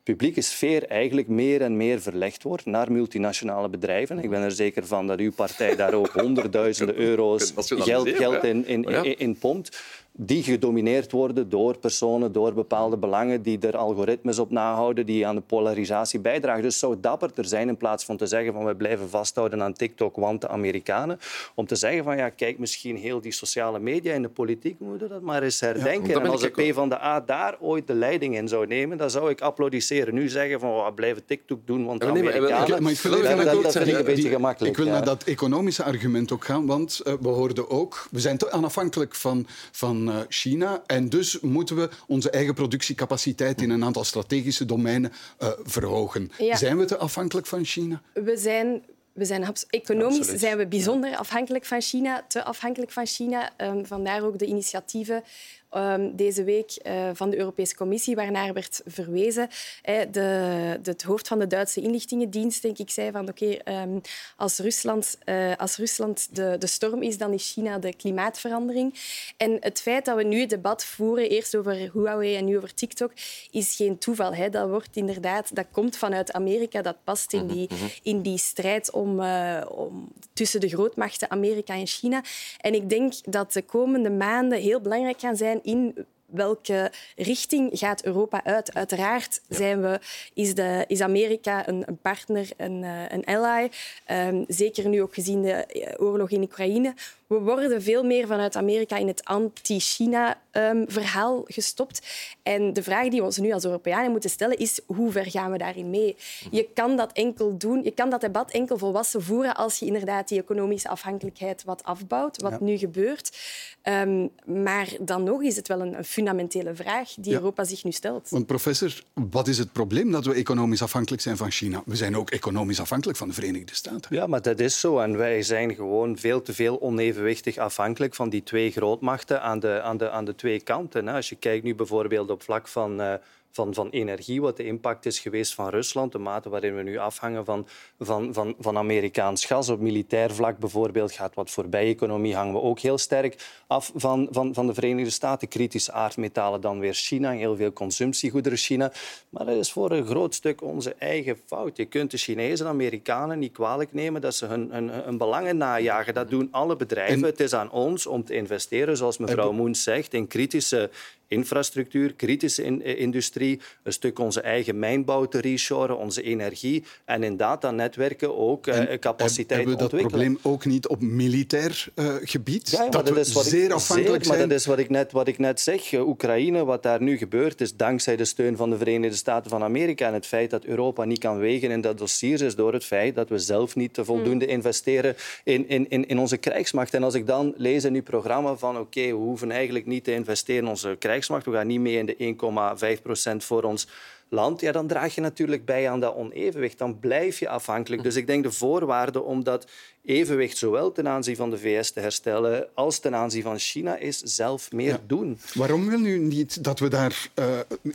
publieke sfeer eigenlijk meer en meer verlegd wordt naar multinationale bedrijven. Ik ben er zeker van dat uw partij daar ook [LAUGHS] honderdduizenden euro's geld, geld in, in, Oh in, in pompt. Die gedomineerd worden door personen, door bepaalde belangen die er algoritmes op nahouden, die aan de polarisatie bijdragen. Dus zou dapperder zijn in plaats van te zeggen van we blijven vasthouden aan TikTok, want de Amerikanen, om te zeggen van ja, kijk, misschien heel die sociale media en de politiek moeten dat maar eens herdenken. en als de P van de A daar ooit de leiding in zou nemen, dan zou ik applaudisseren. Nu zeggen van we blijven TikTok doen, want de Amerikanen... maar ik wil dat, dat, dat vind ik een beetje gemakkelijk. Ik wil naar dat economische argument ook gaan, want uh, we hoorden ook, we zijn te onafhankelijk van, van uh, China en dus moeten we onze eigen productiecapaciteit in een aantal strategische domeinen uh, verhogen. Ja. Zijn we te afhankelijk van China? We zijn we zijn economisch zijn we bijzonder afhankelijk van China, te afhankelijk van China. Um, vandaar ook de initiatieven um, deze week uh, van de Europese Commissie, waarnaar werd verwezen. de, de, het hoofd van de Duitse inlichtingendienst, denk ik, zei van oké, okay, um, als Rusland, uh, als Rusland de, de storm is, dan is China de klimaatverandering. En het feit dat we nu het debat voeren, eerst over Huawei en nu over TikTok, is geen toeval. Hè. Dat wordt inderdaad, dat komt vanuit Amerika, dat past in die, in die strijd om, uh, om, tussen de grootmachten Amerika en China. En ik denk dat de komende maanden heel belangrijk gaan zijn in welke richting gaat Europa uit? Uiteraard zijn we, is, de, is Amerika een, een partner, een, eh, een ally. Um, zeker nu ook gezien de eh, oorlog in Oekraïne. We worden veel meer vanuit Amerika in het anti-China-verhaal ehm, gestopt. En de vraag die we ons nu als Europeanen moeten stellen is hoe ver gaan we daarin mee? Je kan dat enkel doen, je kan dat debat enkel volwassen voeren als je inderdaad die economische afhankelijkheid wat afbouwt, wat nu gebeurt. Um, maar dan nog is het wel een, een fundamentele vraag die Europa zich nu stelt. Want professor, wat is het probleem dat we economisch afhankelijk zijn van China? We zijn ook economisch afhankelijk van de Verenigde Staten. Ja, maar dat is zo. En wij zijn gewoon veel te veel oneven afhankelijk van die twee grootmachten aan de, aan de, aan de twee kanten. Als je kijkt nu bijvoorbeeld op vlak van uh, van, van energie, wat de impact is geweest van Rusland, de mate waarin we nu afhangen van, van, van, van Amerikaans gas. Op militair vlak bijvoorbeeld gaat wat voorbij-economie hangen we ook heel sterk af van, van, van de Verenigde Staten. Kritische aardmetalen dan weer China, heel veel consumptiegoederen China. Maar dat is voor een groot stuk onze eigen fout. Je kunt de Chinezen en Amerikanen niet kwalijk nemen dat ze hun, hun, hun belangen najagen. Dat doen alle bedrijven. Het is aan ons om te investeren, zoals mevrouw Moens zegt, in kritische infrastructuur, kritische in, eh, industrie, een stuk onze eigen mijnbouw te reshoren, onze energie en in datanetwerken ook uh, capaciteit Hebben we dat probleem ook niet op militair uh, gebied? Ja, dat, dat we zeer afhankelijk zeer, zijn? Maar dat is wat ik net, wat ik net zeg. Oekraïne, wat daar nu gebeurt, is dankzij de steun van de Verenigde Staten van Amerika en het feit dat Europa niet kan wegen in dat dossier is door het feit dat we zelf niet voldoende mm. investeren in, in, in, in onze krijgsmacht. En als ik dan lees in uw programma van oké, okay, we hoeven eigenlijk niet te investeren in onze krijgsmacht, we gaan niet mee in de 1,5 procent voor ons land, ja, dan draag je natuurlijk bij aan dat onevenwicht. Dan blijf je afhankelijk. Dus ik denk de voorwaarde om dat evenwicht zowel ten aanzien van de VS te herstellen als ten aanzien van China is zelf meer doen. Waarom wil u niet dat we daarin uh,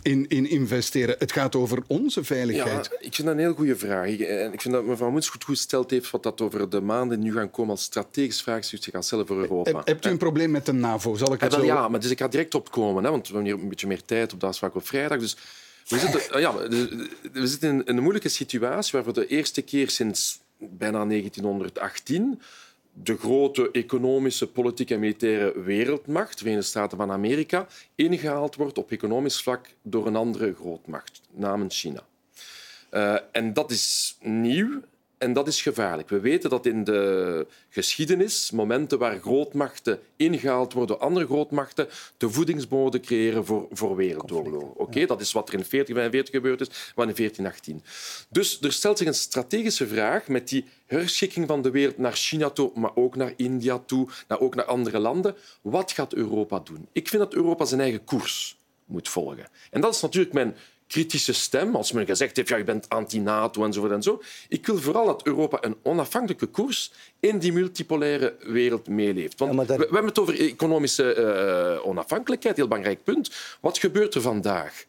in, in, investeren? Het gaat over onze veiligheid. Ja, ik vind dat een heel goede vraag. Ik, eh, ik vind dat mevrouw Moens goed gesteld heeft wat dat over de maanden nu gaan komen als strategisch vraagstuk gaan stellen voor Europa. Heb, hebt u een probleem met de NAVO? Zal ik het ja, zo... ja, maar dus ik ga direct opkomen, hè, want we hebben hier een beetje meer tijd op de afspraak op vrijdag. Dus we zitten, ja, we zitten in een moeilijke situatie waar voor de eerste keer sinds bijna 1918 de grote economische, politieke en militaire wereldmacht, de Verenigde Staten van Amerika, ingehaald wordt op economisch vlak door een andere grootmacht, namens China. Uh, en dat is nieuw en dat is gevaarlijk. We weten dat in de geschiedenis momenten waar grootmachten ingehaald worden door andere grootmachten de voedingsbodem creëren voor, voor wereldoorlogen. Oké, dat is wat er in 1445 gebeurd is, maar in 1418. Dus er stelt zich een strategische vraag met die herschikking van de wereld naar China toe, maar ook naar India toe, maar ook naar andere landen. Wat gaat Europa doen? Ik vind dat Europa zijn eigen koers moet volgen. En dat is natuurlijk mijn kritische stem, als men gezegd heeft ja, je bent anti-NATO enzovoort en zo. Ik wil vooral dat Europa een onafhankelijke koers in die multipolaire wereld meeleeft. Want we, we, hebben het over economische uh, onafhankelijkheid, heel belangrijk punt. Wat gebeurt er vandaag?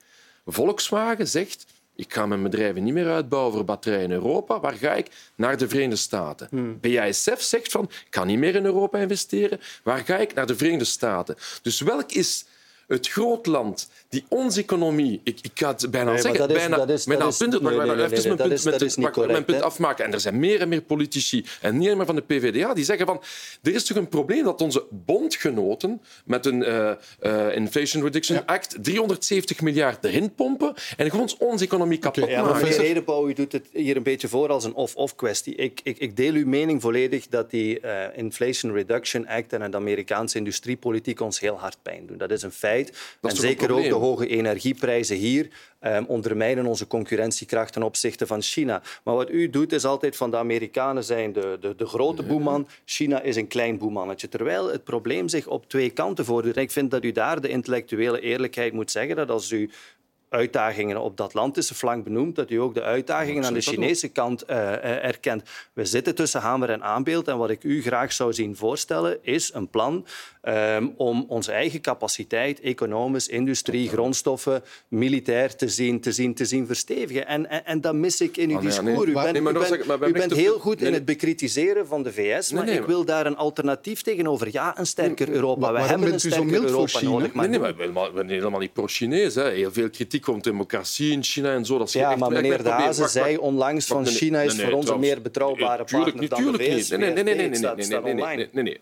Volkswagen zegt ik ga mijn bedrijven niet meer uitbouwen voor batterijen in Europa. Waar ga ik? Naar de Verenigde Staten. Hmm. BASF zegt van, ik kan niet meer in Europa investeren. Waar ga ik? Naar de Verenigde Staten. Dus welk is het groot land die onze economie, ik, ik ga het bijna zeggen, dat is, bijna, dat is, dat punt, nee, nee, nee, mijn punt, met, is correct, mijn punt afmaken. En er zijn meer en meer politici, en niet alleen van de PvdA, die zeggen van, er is toch een probleem dat onze bondgenoten met een uh, uh, Inflation Reduction ja. Act 370 miljard erin pompen en gewoon onze economie kapot okay, ja, maken. Meneer u doet het hier een beetje voor als een of-of kwestie. Ik, ik, ik, deel uw mening volledig dat die uh, Inflation Reduction Act en de Amerikaanse industriepolitiek ons heel hard pijn doen. Dat is een feit. Dat en zeker ook de hoge energieprijzen hier um, ondermijnen onze concurrentiekracht ten opzichte van China. Maar wat u doet is altijd van de Amerikanen zijn de, de, de grote boeman, China is een klein boemannetje. Terwijl het probleem zich op twee kanten voordoet. En ik vind dat u daar de intellectuele eerlijkheid moet zeggen dat als u uitdagingen op de Atlantische flank benoemt, dat u ook de uitdagingen aan de Chinese kant uh, erkent. We zitten tussen hamer en aanbeeld en wat ik u graag zou zien voorstellen is een plan um, om onze eigen capaciteit, economisch, industrie, grondstoffen, militair te zien, te zien, te zien verstevigen. En, en, en dat mis ik in uw oh, discours. Nee. U bent, nee, u bent, u bent heel goed in het bekritiseren van de VS, maar ik wil daar een alternatief tegenover. Ja, een sterker Europa. We hebben een sterker Europa nodig. Maar nee, nee, maar we zijn helemaal niet pro-Chinees. Heel veel kritiek op democratie in China en zo. Dat ja, maar meneer De Haze zei onlangs van China is voor ons een meer betrouwbare partner dan de VS. Nee, nee, nee, nee, nee, nee, nee.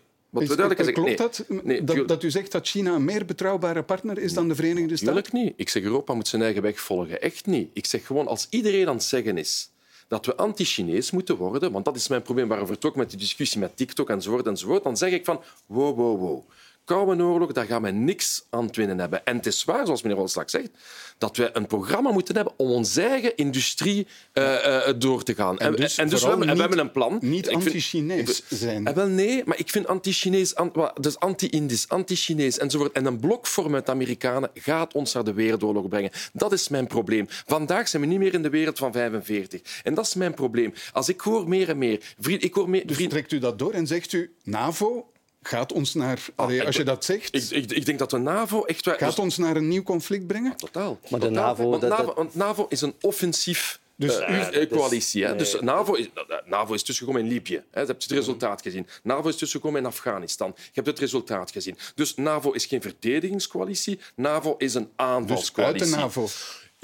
Klopt dat, nee, dat, dat, u zegt dat China een meer betrouwbare partner is dan de Verenigde Staten? Tuurlijk niet. Ik zeg Europa moet zijn eigen weg volgen. Echt niet. Ik zeg gewoon, als iedereen aan het zeggen is dat we anti-Chinees moeten worden, want dat is mijn probleem waarover het ook met die discussie met TikTok enzovoort, enzovoort, dan zeg ik van wow, wow, wow. Koude oorlog, daar gaan we niks aan het winnen hebben. En het is waar, zoals meneer Olslag zegt, dat we een programma moeten hebben om onze eigen industrie uh, uh, door te gaan. En, dus, en dus we, hebben, we, hebben, een plan. Niet anti-Chinees zijn. Eh, wel, nee, maar ik vind anti-Chinees, dus anti-Indisch, anti-Chinees enzovoort. En een blok vormen met de Amerikanen gaat ons naar de wereldoorlog brengen. Dat is mijn probleem. Vandaag zijn we niet meer in de wereld van 45. En dat is mijn probleem. Als ik hoor meer en meer... Vriend, ik hoor meer, dus trekt u dat door en zegt u NAVO gaat ons naar... Ah, als je dat zegt... Ik, ik, ik, denk dat de NAVO echt... Gaat ons naar een nieuw conflict brengen? totaal. Maar de NAVO... Want, NAVO, want NAVO is een offensief... Dus uh, coalitie. Dus, dus NAVO, is, NAVO is tussengekomen in Libië. Hè. Je hebt het resultaat gezien. NAVO is tussengekomen in Afghanistan. Je hebt het resultaat gezien. Dus NAVO is geen verdedigingscoalitie. NAVO is een aanvalscoalitie. Dus uit de NAVO.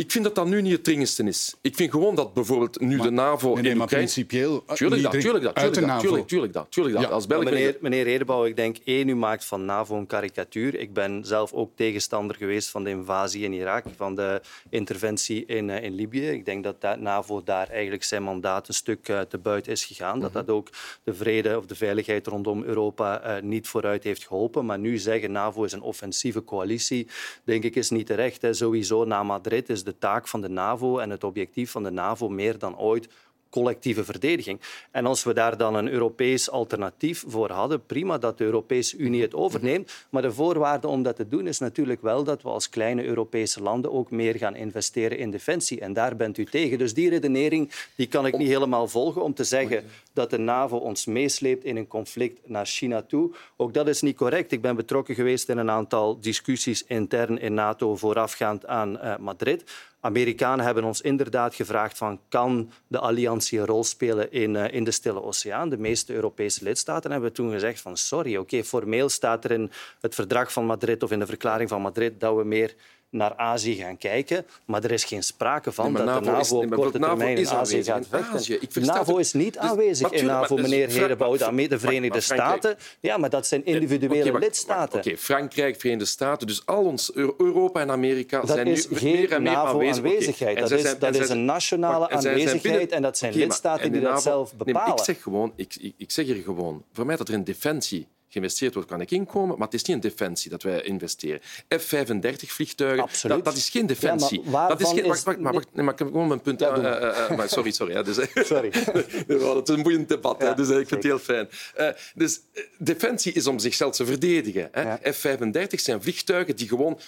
Ik vind dat dat nu niet het dringendste is. Ik vind gewoon dat bijvoorbeeld nu de NAVO... Nee, nee maar principieel... Tuurlijk dat, tuurlijk dat. Tuurlijk dat, tuurlijk, tuurlijk dat, tuurlijk dat. Ja. Als Belg meneer, meneer Redebouw, ik denk één, u maakt van NAVO een karikatuur. Ik ben zelf ook tegenstander geweest van de invasie in Irak, van de interventie in, uh, in Libië. Ik denk dat de NAVO daar eigenlijk zijn mandaat een stuk uh, te buiten is gegaan. Mm -hmm. Dat dat ook de vrede of de veiligheid rondom Europa uh, niet vooruit heeft geholpen. Maar nu zeggen NAVO is een offensieve coalitie, denk ik, is niet terecht. Hè. Sowieso na Madrid is de de taak van de NAVO en het objectief van de NAVO meer dan ooit collectieve verdediging. En als we daar dan een Europees alternatief voor hadden, prima dat de Europese Unie het overneemt. Maar de voorwaarde om dat te doen is natuurlijk wel dat we als kleine Europese landen ook meer gaan investeren in defensie. En daar bent u tegen. Dus die redenering die kan ik niet helemaal volgen om te zeggen dat de NAVO ons meesleept in een conflict naar China toe. Ook dat is niet correct. Ik ben betrokken geweest in een aantal discussies intern in NATO voorafgaand aan uh, Madrid. Amerikanen hebben ons inderdaad gevraagd van kan de alliantie een rol spelen in, uh, in de Stille Oceaan. De meeste Europese lidstaten hebben toen gezegd van sorry, oké, formeel staat er in het verdrag van Madrid of in de verklaring van Madrid dat we meer naar Azië gaan kijken. Maar er is geen sprake van dat de NAVO op korte termijn in Azië gaat vechten. NAVO is niet dus, aanwezig in NAVO, meneer Herenbouw. De Verenigde Staten, ja, maar dat zijn individuele lidstaten. Oké, Frankrijk, Verenigde Staten, dus al ons Europa en Amerika zijn nu meer en meer. Dat, is, dat is een nationale aanwezigheid en dat zijn lidstaten die dat zelf bepalen. Ik zeg gewoon, ik zeg hier gewoon, voor mij dat er in defensie geïnvesteerd wordt, kan ik inkomen. Maar het is niet in defensie dat wij investeren. F-35-vliegtuigen, dat, dat, is geen defensie. Ja, dat is geen, wacht, wacht, maar, wacht, nee, maar ik heb gewoon mijn punt... Ja, uh, uh, maar sorry, sorry. Hè, dus, [LAUGHS] sorry. [LAUGHS] het is een boeiend debat, dus ik vind het heel fijn. dus defensie is om zichzelf te verdedigen. F-35 zijn vliegtuigen die gewoon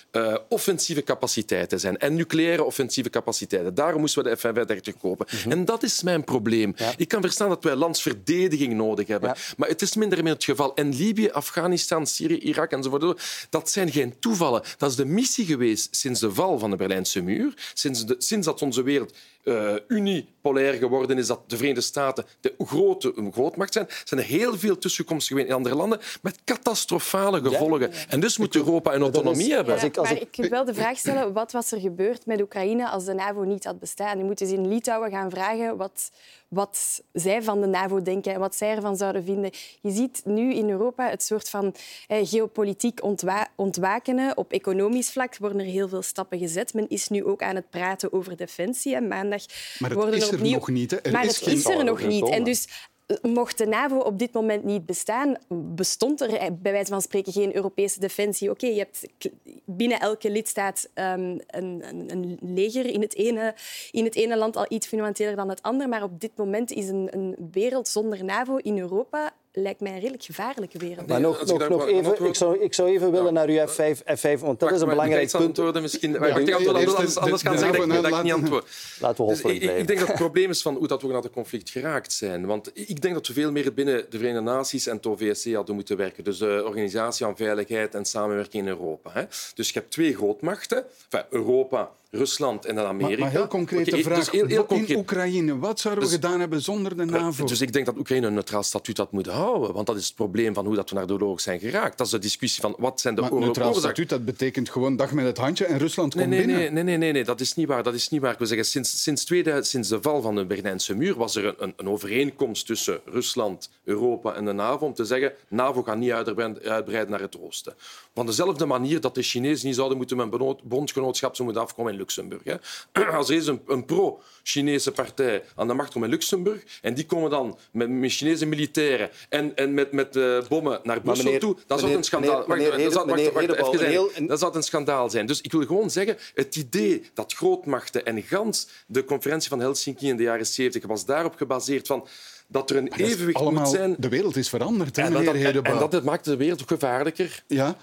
offensieve capaciteiten zijn. En nucleaire offensieve capaciteiten. Daarom moesten we de F-35 kopen. Mm -hmm. En dat is mijn probleem. Ik kan verstaan dat wij landsverdediging nodig hebben. Maar het is minder meer het geval. En Libië, Afghanistan, Syrië, Irak enzovoort. Dat zijn geen toevallen. Dat is de missie geweest sinds de val van de Berlijnse muur. Sinds, de, sinds dat onze wereld uh, unipolair geworden is, dat de Verenigde Staten de grote een grootmacht zijn, zijn er heel veel tussenkomsten geweest in andere landen met catastrofale gevolgen. En dus moet Europa een autonomie hebben. Ja, maar ik wil wel de vraag stellen, wat was er gebeurd met Oekraïne als de NAVO niet had bestaan? Je moet eens in Litouwen gaan vragen wat, wat zij van de NAVO denken en wat zij ervan zouden vinden. Je ziet nu in Europa het soort van eh, geopolitiek ontwa ontwakenen. Op economisch vlak worden er heel veel stappen gezet. Men is nu ook aan het praten over defensie. Maandag maar het worden is er nog niet. Er maar is het is er nog niet. En dus mocht de NAVO op dit moment niet bestaan, bestond er eh, bij wijze van spreken geen Europese defensie. Oké, je hebt binnen elke lidstaat um, een, een, een, leger in het, ene, in het ene land al iets fundamenteler dan het andere, maar op dit moment is een, een wereld zonder NAVO in Europa lijkt mij een redelijk gevaarlijke wereld. Maar nog, nog, nog even, ik, zou, ik zou even willen naar uw F5, F5 want dat is een belangrijk punt. Antwoorden misschien. Maar ik anders, anders gaan zeggen dat ik niet antwoord. Laten we dus ik, ik denk dat het probleem is van hoe dat we naar het conflict geraakt zijn. Want ik denk dat we veel meer binnen de Verenigde Naties en het OVSC hadden moeten werken. Dus de Organisatie aan Veiligheid en Samenwerking in Europa. Hè. Dus je hebt twee grootmachten. Enfin, Europa Rusland en dan Amerika. Maar, maar heel concrete okay, vraag. Dus heel, heel concreet. In Oekraïne, wat zouden we dus, gedaan hebben zonder de NAVO? Dus ik denk dat Oekraïne een neutraal statuut had moeten houden. Want dat is het probleem van hoe dat we naar de oorlog zijn geraakt. Dat is de discussie van wat zijn de maar neutraal statuut, dat betekent gewoon dag met het handje en Rusland komt nee, nee, binnen. Nee, nee, nee, nee, dat is niet waar. Dat is niet waar. Ik wil zeggen, sinds, sinds, tweede, sinds de val van de Berlijnse muur was er een, een overeenkomst tussen Rusland, Europa en de NAVO om te zeggen NAVO gaat niet uitbreiden naar het oosten. Van dezelfde manier dat de Chinezen niet zouden moeten met een bondgenootschap moeten afkomen in Luxemburg. Hè. [CLEARS THROAT] Als er is een, een pro-Chinese partij aan de macht komt in Luxemburg en die komen dan met, met Chinese militairen en, en met, met uh, bommen naar Brussel meneer, toe, dan zou het een schandaal zijn. Dat zou een schandaal zijn. Dus ik wil gewoon zeggen, het idee dat grootmachten en gans de conferentie van Helsinki in de jaren 70 was daarop gebaseerd van dat er een evenwicht moet zijn. De wereld is veranderd, hè, en, dat, en, en dat maakt de wereld ook gevaarlijker. Ja.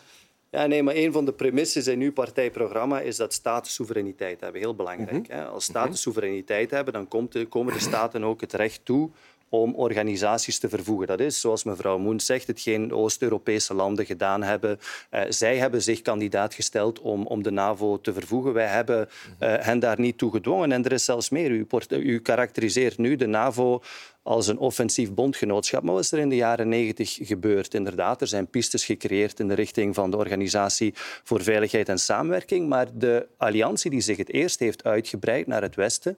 Ja, nee, maar een van de premisses in uw partijprogramma is dat staten soevereiniteit hebben. Heel belangrijk. Mhm. hè? Als staten soevereiniteit hebben, dan komt de, komen de staten ook het recht toe om organisaties te vervoegen. Dat is, zoals mevrouw Moen zegt, hetgeen Oost-Europese landen gedaan hebben. Uh, zij hebben zich kandidaat gesteld om, om de NAVO te vervoegen. Wij hebben uh, hen daar niet toe gedwongen. En er is zelfs meer. U, u karakteriseert nu de NAVO als een offensief bondgenootschap. Maar wat is er in de jaren negentig gebeurd? Inderdaad, er zijn pistes gecreëerd in de richting van de Organisatie voor Veiligheid en Samenwerking. Maar de alliantie die zich het eerst heeft uitgebreid naar het Westen,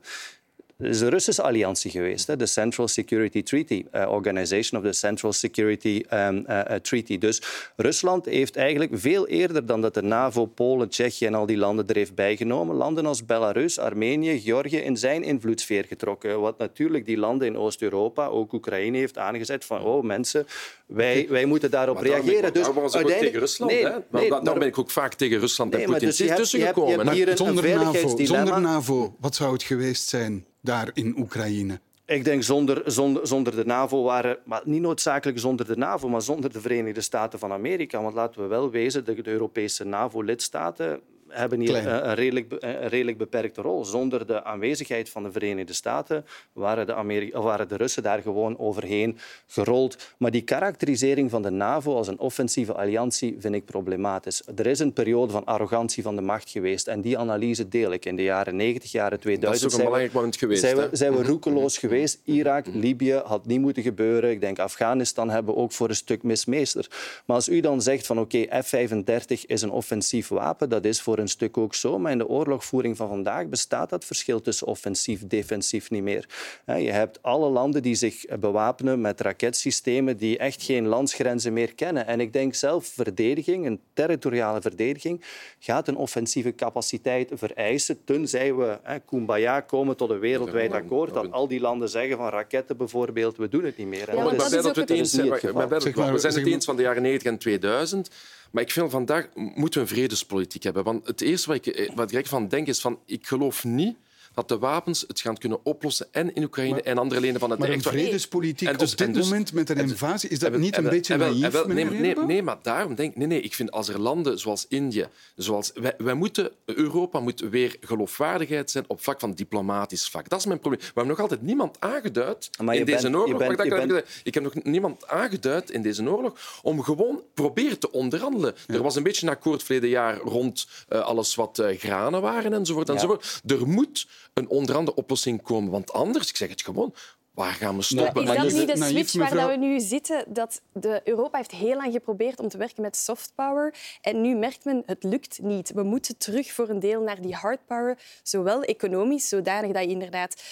is de Russische alliantie geweest, de Central Security Treaty, uh, Organization of the Central Security um, Treaty. Dus Rusland heeft eigenlijk veel eerder dan dat de NAVO, Polen, Tsjechië en al die landen er heeft bijgenomen, landen als Belarus, Armenië, Georgië in zijn invloedssfeer getrokken. Wat natuurlijk die landen in Oost-Europa, ook Oekraïne, heeft aangezet van oh mensen, wij, wij moeten daarop maar reageren. Dus was uiteindelijk... tegen Rusland. Nee, hè? Nee, maar, dan ben ik ook vaak tegen Rusland nee, en Poetin dus tussen gekomen. Zonder NAVO, zonder NAVO, wat zou het geweest zijn? daar in Oekraïne? Ik denk zonder, zonder, zonder de NAVO waren, maar niet noodzakelijk zonder de NAVO, maar zonder de Verenigde Staten van Amerika. Want laten we wel wezen, de, de Europese NAVO-lidstaten hebben hier een redelijk, een redelijk beperkte rol. Zonder de aanwezigheid van de Verenigde Staten waren de, Ameri waren de Russen daar gewoon overheen gerold. Maar die karakterisering van de NAVO als een offensieve alliantie vind ik problematisch. Er is een periode van arrogantie van de macht geweest en die analyse deel ik. In de jaren 90, jaren 2000 dat is ook een belangrijk moment geweest, zijn, we, zijn we roekeloos geweest. Irak, Libië had niet moeten gebeuren. Ik denk Afghanistan hebben we ook voor een stuk mismeester. Maar als u dan zegt van oké, okay, F-35 is een offensief wapen, dat is voor een stuk ook zo. Maar in de oorlogvoering van vandaag bestaat dat verschil tussen offensief en defensief niet meer. Je hebt alle landen die zich bewapenen met raketsystemen die echt geen landsgrenzen meer kennen. En ik denk zelf verdediging, een territoriale verdediging, gaat een offensieve capaciteit vereisen, tenzij we hè, kumbaya komen tot een wereldwijd akkoord, dat al die landen zeggen van raketten bijvoorbeeld, we doen het niet meer. Ja, dat, dat we het eens. We zijn het eens van de jaren 90 en 2000. Maar ik vind vandaag moeten we een vredespolitiek hebben. Want het eerste wat ik, eh, wat ik van denk is van ik geloof niet dat de wapens het gaan kunnen oplossen en in Oekraïne en andere leden van het Maar een vredespolitiek en dus, op dit dus, moment met een invasie, is dat niet een beetje naïef, nee, nee, nee, maar daarom denk ik... Nee, nee, ik vind als er landen zoals Indië... Zoals, wij, wij moeten, Europa moet weer geloofwaardigheid zijn op vlak van diplomatisch vlak. Dat is mijn probleem. We hebben nog altijd niemand aangeduid in deze bent, oorlog... Bent, bent... Ik heb nog niemand aangeduid in deze oorlog om gewoon proberen te onderhandelen. Ja. Er was een beetje een akkoord verleden jaar rond uh, alles wat uh, granen waren enzovoort. Ja. enzovoort. Er moet een onderhande oplossing komen. Want anders, ik zeg het gewoon, Waar gaan we stoppen? Maar is dat niet de switch waar we nu zitten? Dat de Europa heeft heel lang geprobeerd om te werken met soft power. En nu merkt men, het lukt niet. We moeten terug voor een deel naar die hard power. Zowel economisch, zodanig dat je inderdaad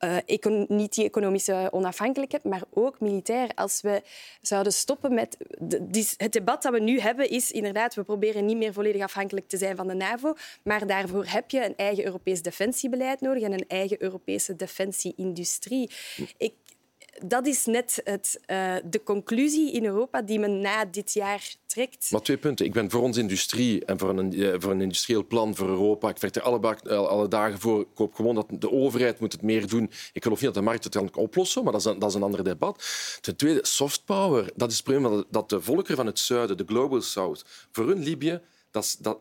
uh, niet die economische onafhankelijkheid, maar ook militair. Als we zouden stoppen met... het debat dat we nu hebben is inderdaad, we proberen niet meer volledig afhankelijk te zijn van de NAVO, maar daarvoor heb je een eigen Europees defensiebeleid nodig en een eigen Europese defensieindustrie. Ik, dat is net het, uh, de conclusie in Europa die men na dit jaar trekt. Maar twee punten. Ik ben voor onze industrie en voor een, eh, voor een industrieel plan voor Europa. Ik vecht er alle, alle dagen voor. Ik hoop gewoon dat de overheid moet het meer doen. Ik geloof niet dat de markt het kan oplossen, maar dat is, een, dat is een ander debat. Ten tweede, soft power. Dat is het probleem dat de volkeren van het zuiden, de Global South, voor hun Libië dat is, dat,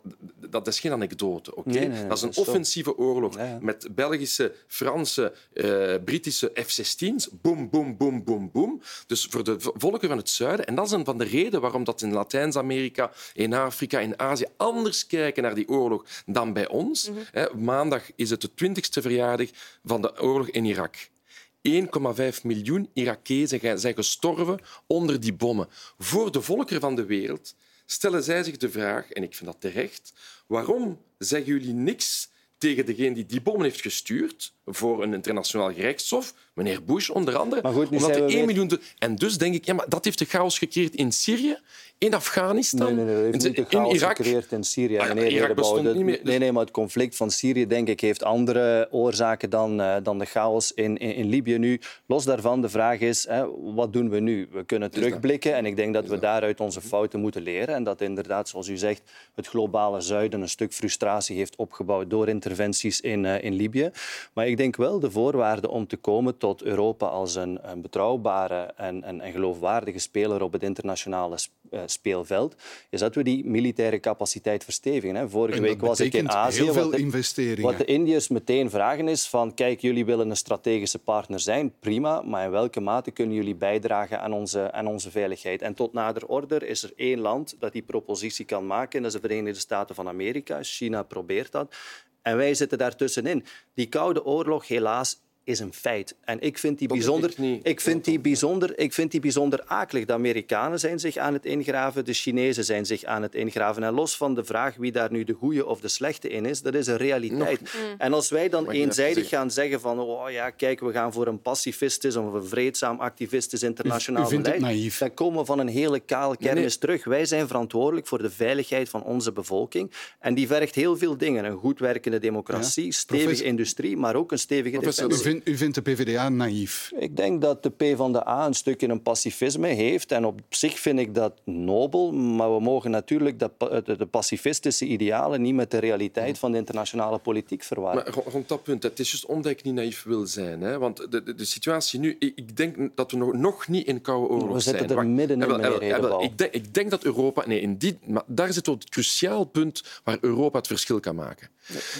dat is geen anekdote. oké? dat is een offensieve oorlog met Belgische, Franse, uh, Britische F-16's. Boom, boom, boom, boom, boom. Dus voor de volken van het zuiden. En dat is een van de redenen waarom dat in Latijns-Amerika, in Afrika, in Azië anders kijken naar die oorlog dan bij ons. Mhm. Maandag is het de twintigste verjaardag van de oorlog in Irak. 1,5 miljoen Irakezen zijn gestorven onder die bommen. Voor de volkeren van de wereld stellen zij zich de vraag, en ik vind dat terecht, waarom zeggen jullie niks tegen degene die die bommen heeft gestuurd voor een internationaal gerechtshof, meneer Bush onder andere. Maar goed, omdat er 1 miljoen... En dus denk ik, ja, maar dat heeft de chaos gecreëerd in Syrië, in Afghanistan, nee, nee, nee, heeft in, in Irak. gecreëerd in Syrië. Ah, nee, Irak bestond niet meer. Nee, nee, maar het conflict van Syrië denk ik, heeft andere oorzaken dan, uh, dan de chaos in, in, in, Libië nu. Los daarvan, de vraag is, hè, wat doen we nu? We kunnen terugblikken en ik denk dat we daaruit onze fouten moeten leren. En dat inderdaad, zoals u zegt, het globale zuiden een stuk frustratie heeft opgebouwd door interventies in, uh, in Libië. Maar ik denk wel de voorwaarde om te komen tot Europa als een, een betrouwbare en, en, en geloofwaardige speler op het internationale uh, speelveld, is dat we die militaire capaciteit verstevigen. Vorige week was ik in Azië. Heel veel wat, de, investeringen. wat de Indiërs meteen vragen is van kijk, jullie willen een strategische partner zijn, prima, maar in welke mate kunnen jullie bijdragen aan onze, aan onze veiligheid? En tot nader order is er één land dat die propositie kan maken, en dat is de Verenigde Staten van Amerika. China probeert dat. En wij zitten daartussenin. Die Koude Oorlog, helaas, is een feit. En ik vind die bijzonder, ik vind die bijzonder, ik vind die bijzonder akelig. De Amerikanen zijn zich aan het ingraven, de Chinezen zijn zich aan het ingraven. En los van de vraag wie daar nu de goede of de slechte in is, dat is een realiteit. Mm. En als wij dan eenzijdig gaan zeggen van oh ja, kijk, we gaan voor een pacifistisch of een vreedzaam activistisch internationaal u, u beleid, dan komen we van een hele kale kermis terug. Wij zijn verantwoordelijk voor de veiligheid van onze bevolking. En die vergt heel veel dingen. Een goed werkende democratie, stevige industrie, maar ook een stevige defensie u vindt de PvdA naïef? Ik denk dat de PvdA een stukje een pacifisme heeft. En op zich vind ik dat nobel. Maar we mogen natuurlijk de pacifistische idealen niet met de realiteit van de internationale politiek verwarren. Maar rond dat punt, het is juist omdat ik niet naïef wil zijn. Hè? Want de, de, de situatie nu, ik denk dat we nog, nog niet in koude oorlog zijn. We zitten er midden in, meneer ik denk, ik denk dat Europa... Nee, in die, maar daar zit het cruciaal punt waar Europa het verschil kan maken.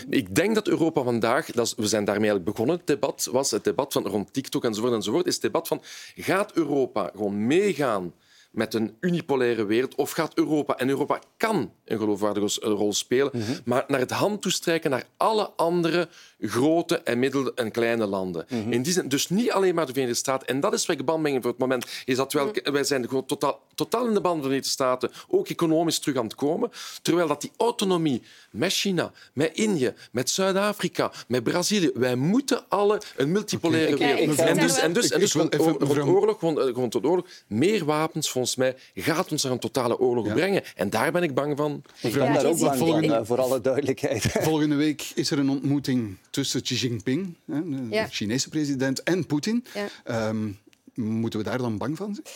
Ik denk dat Europa vandaag, dat we zijn daarmee eigenlijk begonnen, het debat, was het debat van rond TikTok enzovoort, enzovoort, is het debat van gaat Europa gewoon meegaan met een unipolaire wereld? Of gaat Europa, en Europa kan een geloofwaardige rol spelen, mhm. maar naar het hand toestrijken naar alle andere grote en middel- en kleine landen. Mhm. In die zin, dus niet alleen maar de Verenigde Staten. En dat is wat ik band ben voor het moment. Is dat wel, mhm. Wij zijn gewoon totaal, totaal in de band van de Verenigde Staten, ook economisch terug aan het komen. Terwijl dat die autonomie met China, met Indië, met Zuid-Afrika, met Brazilië, wij moeten alle een multipolaire wereld. En dus, en dus, en dus gewoon, oorlog, gewoon, eh, tot oorlog, meer wapens, volgens mij, gaat ons naar een totale oorlog brengen. En daar ben ik bang van. Ik ben daar ook bang van, eh, voor alle duidelijkheid. Volgende week is er een ontmoeting tussen Xi Jinping, de Chinese president, en Poetin. Ehm, moeten we daar dan bang van zijn?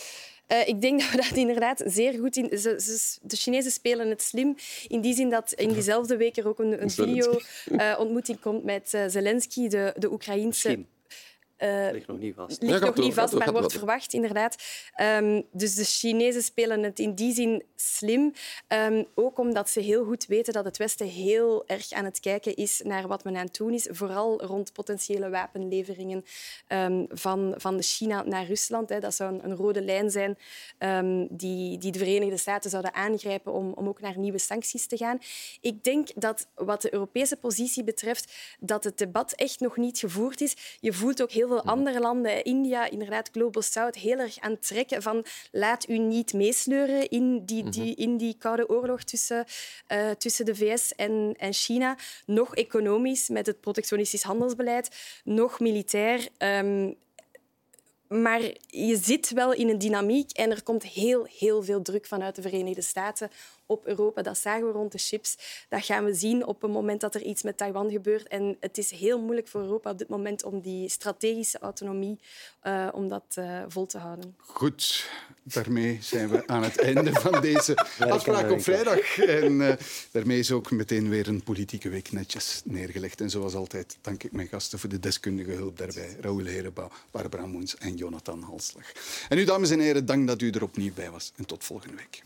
Uh, ik denk [LAUGHS] dat we dat inderdaad zeer goed in. Ze, ze, de Chinezen spelen het slim in die zin dat in diezelfde week er ook een, een video-ontmoeting komt met uh, Zelensky, de, de Oekraïense Uh, ligt nog niet vast. Ligt nog niet vast, maar wordt verwacht, inderdaad. Um, dus de Chinezen spelen het in die zin slim. Um, ook omdat ze heel goed weten dat het Westen heel erg aan het kijken is naar wat men aan het doen is. Vooral rond potentiële wapenleveringen um, van, van de China naar Rusland. Hè. Dat zou een, een rode lijn zijn die, die de Verenigde Staten zouden aangrijpen om, om ook naar nieuwe sancties te gaan. Ik denk dat wat de Europese positie betreft, dat het debat echt nog niet gevoerd is. Je voelt ook heel veel andere landen, India, inderdaad Global South, heel erg aan het trekken van laat u niet meesleuren in die, mhm. die, in die koude oorlog tussen, uh, tussen de VS en, en China. Nog economisch met het protectionistisch handelsbeleid, nog militair. Um, maar je zit wel in een dynamiek en er komt heel, heel veel druk vanuit de Verenigde Staten op Europa. Dat zagen we rond de chips. Dat gaan we zien op het moment dat er iets met Taiwan gebeurt. En het is heel moeilijk voor Europa op dit moment om die strategische autonomie uh, om dat uh, vol te houden. Goed, daarmee zijn we aan het einde van deze [LAUGHS] afspraak op vrijdag. En uh, daarmee is ook meteen weer een politieke week netjes neergelegd. En zoals altijd dank ik mijn gasten voor de deskundige hulp daarbij. Raoul Herenbouw, Barbara Moens en Jonathan Halslag. En u, dames en heren, dank dat u er opnieuw bij was. En tot volgende week.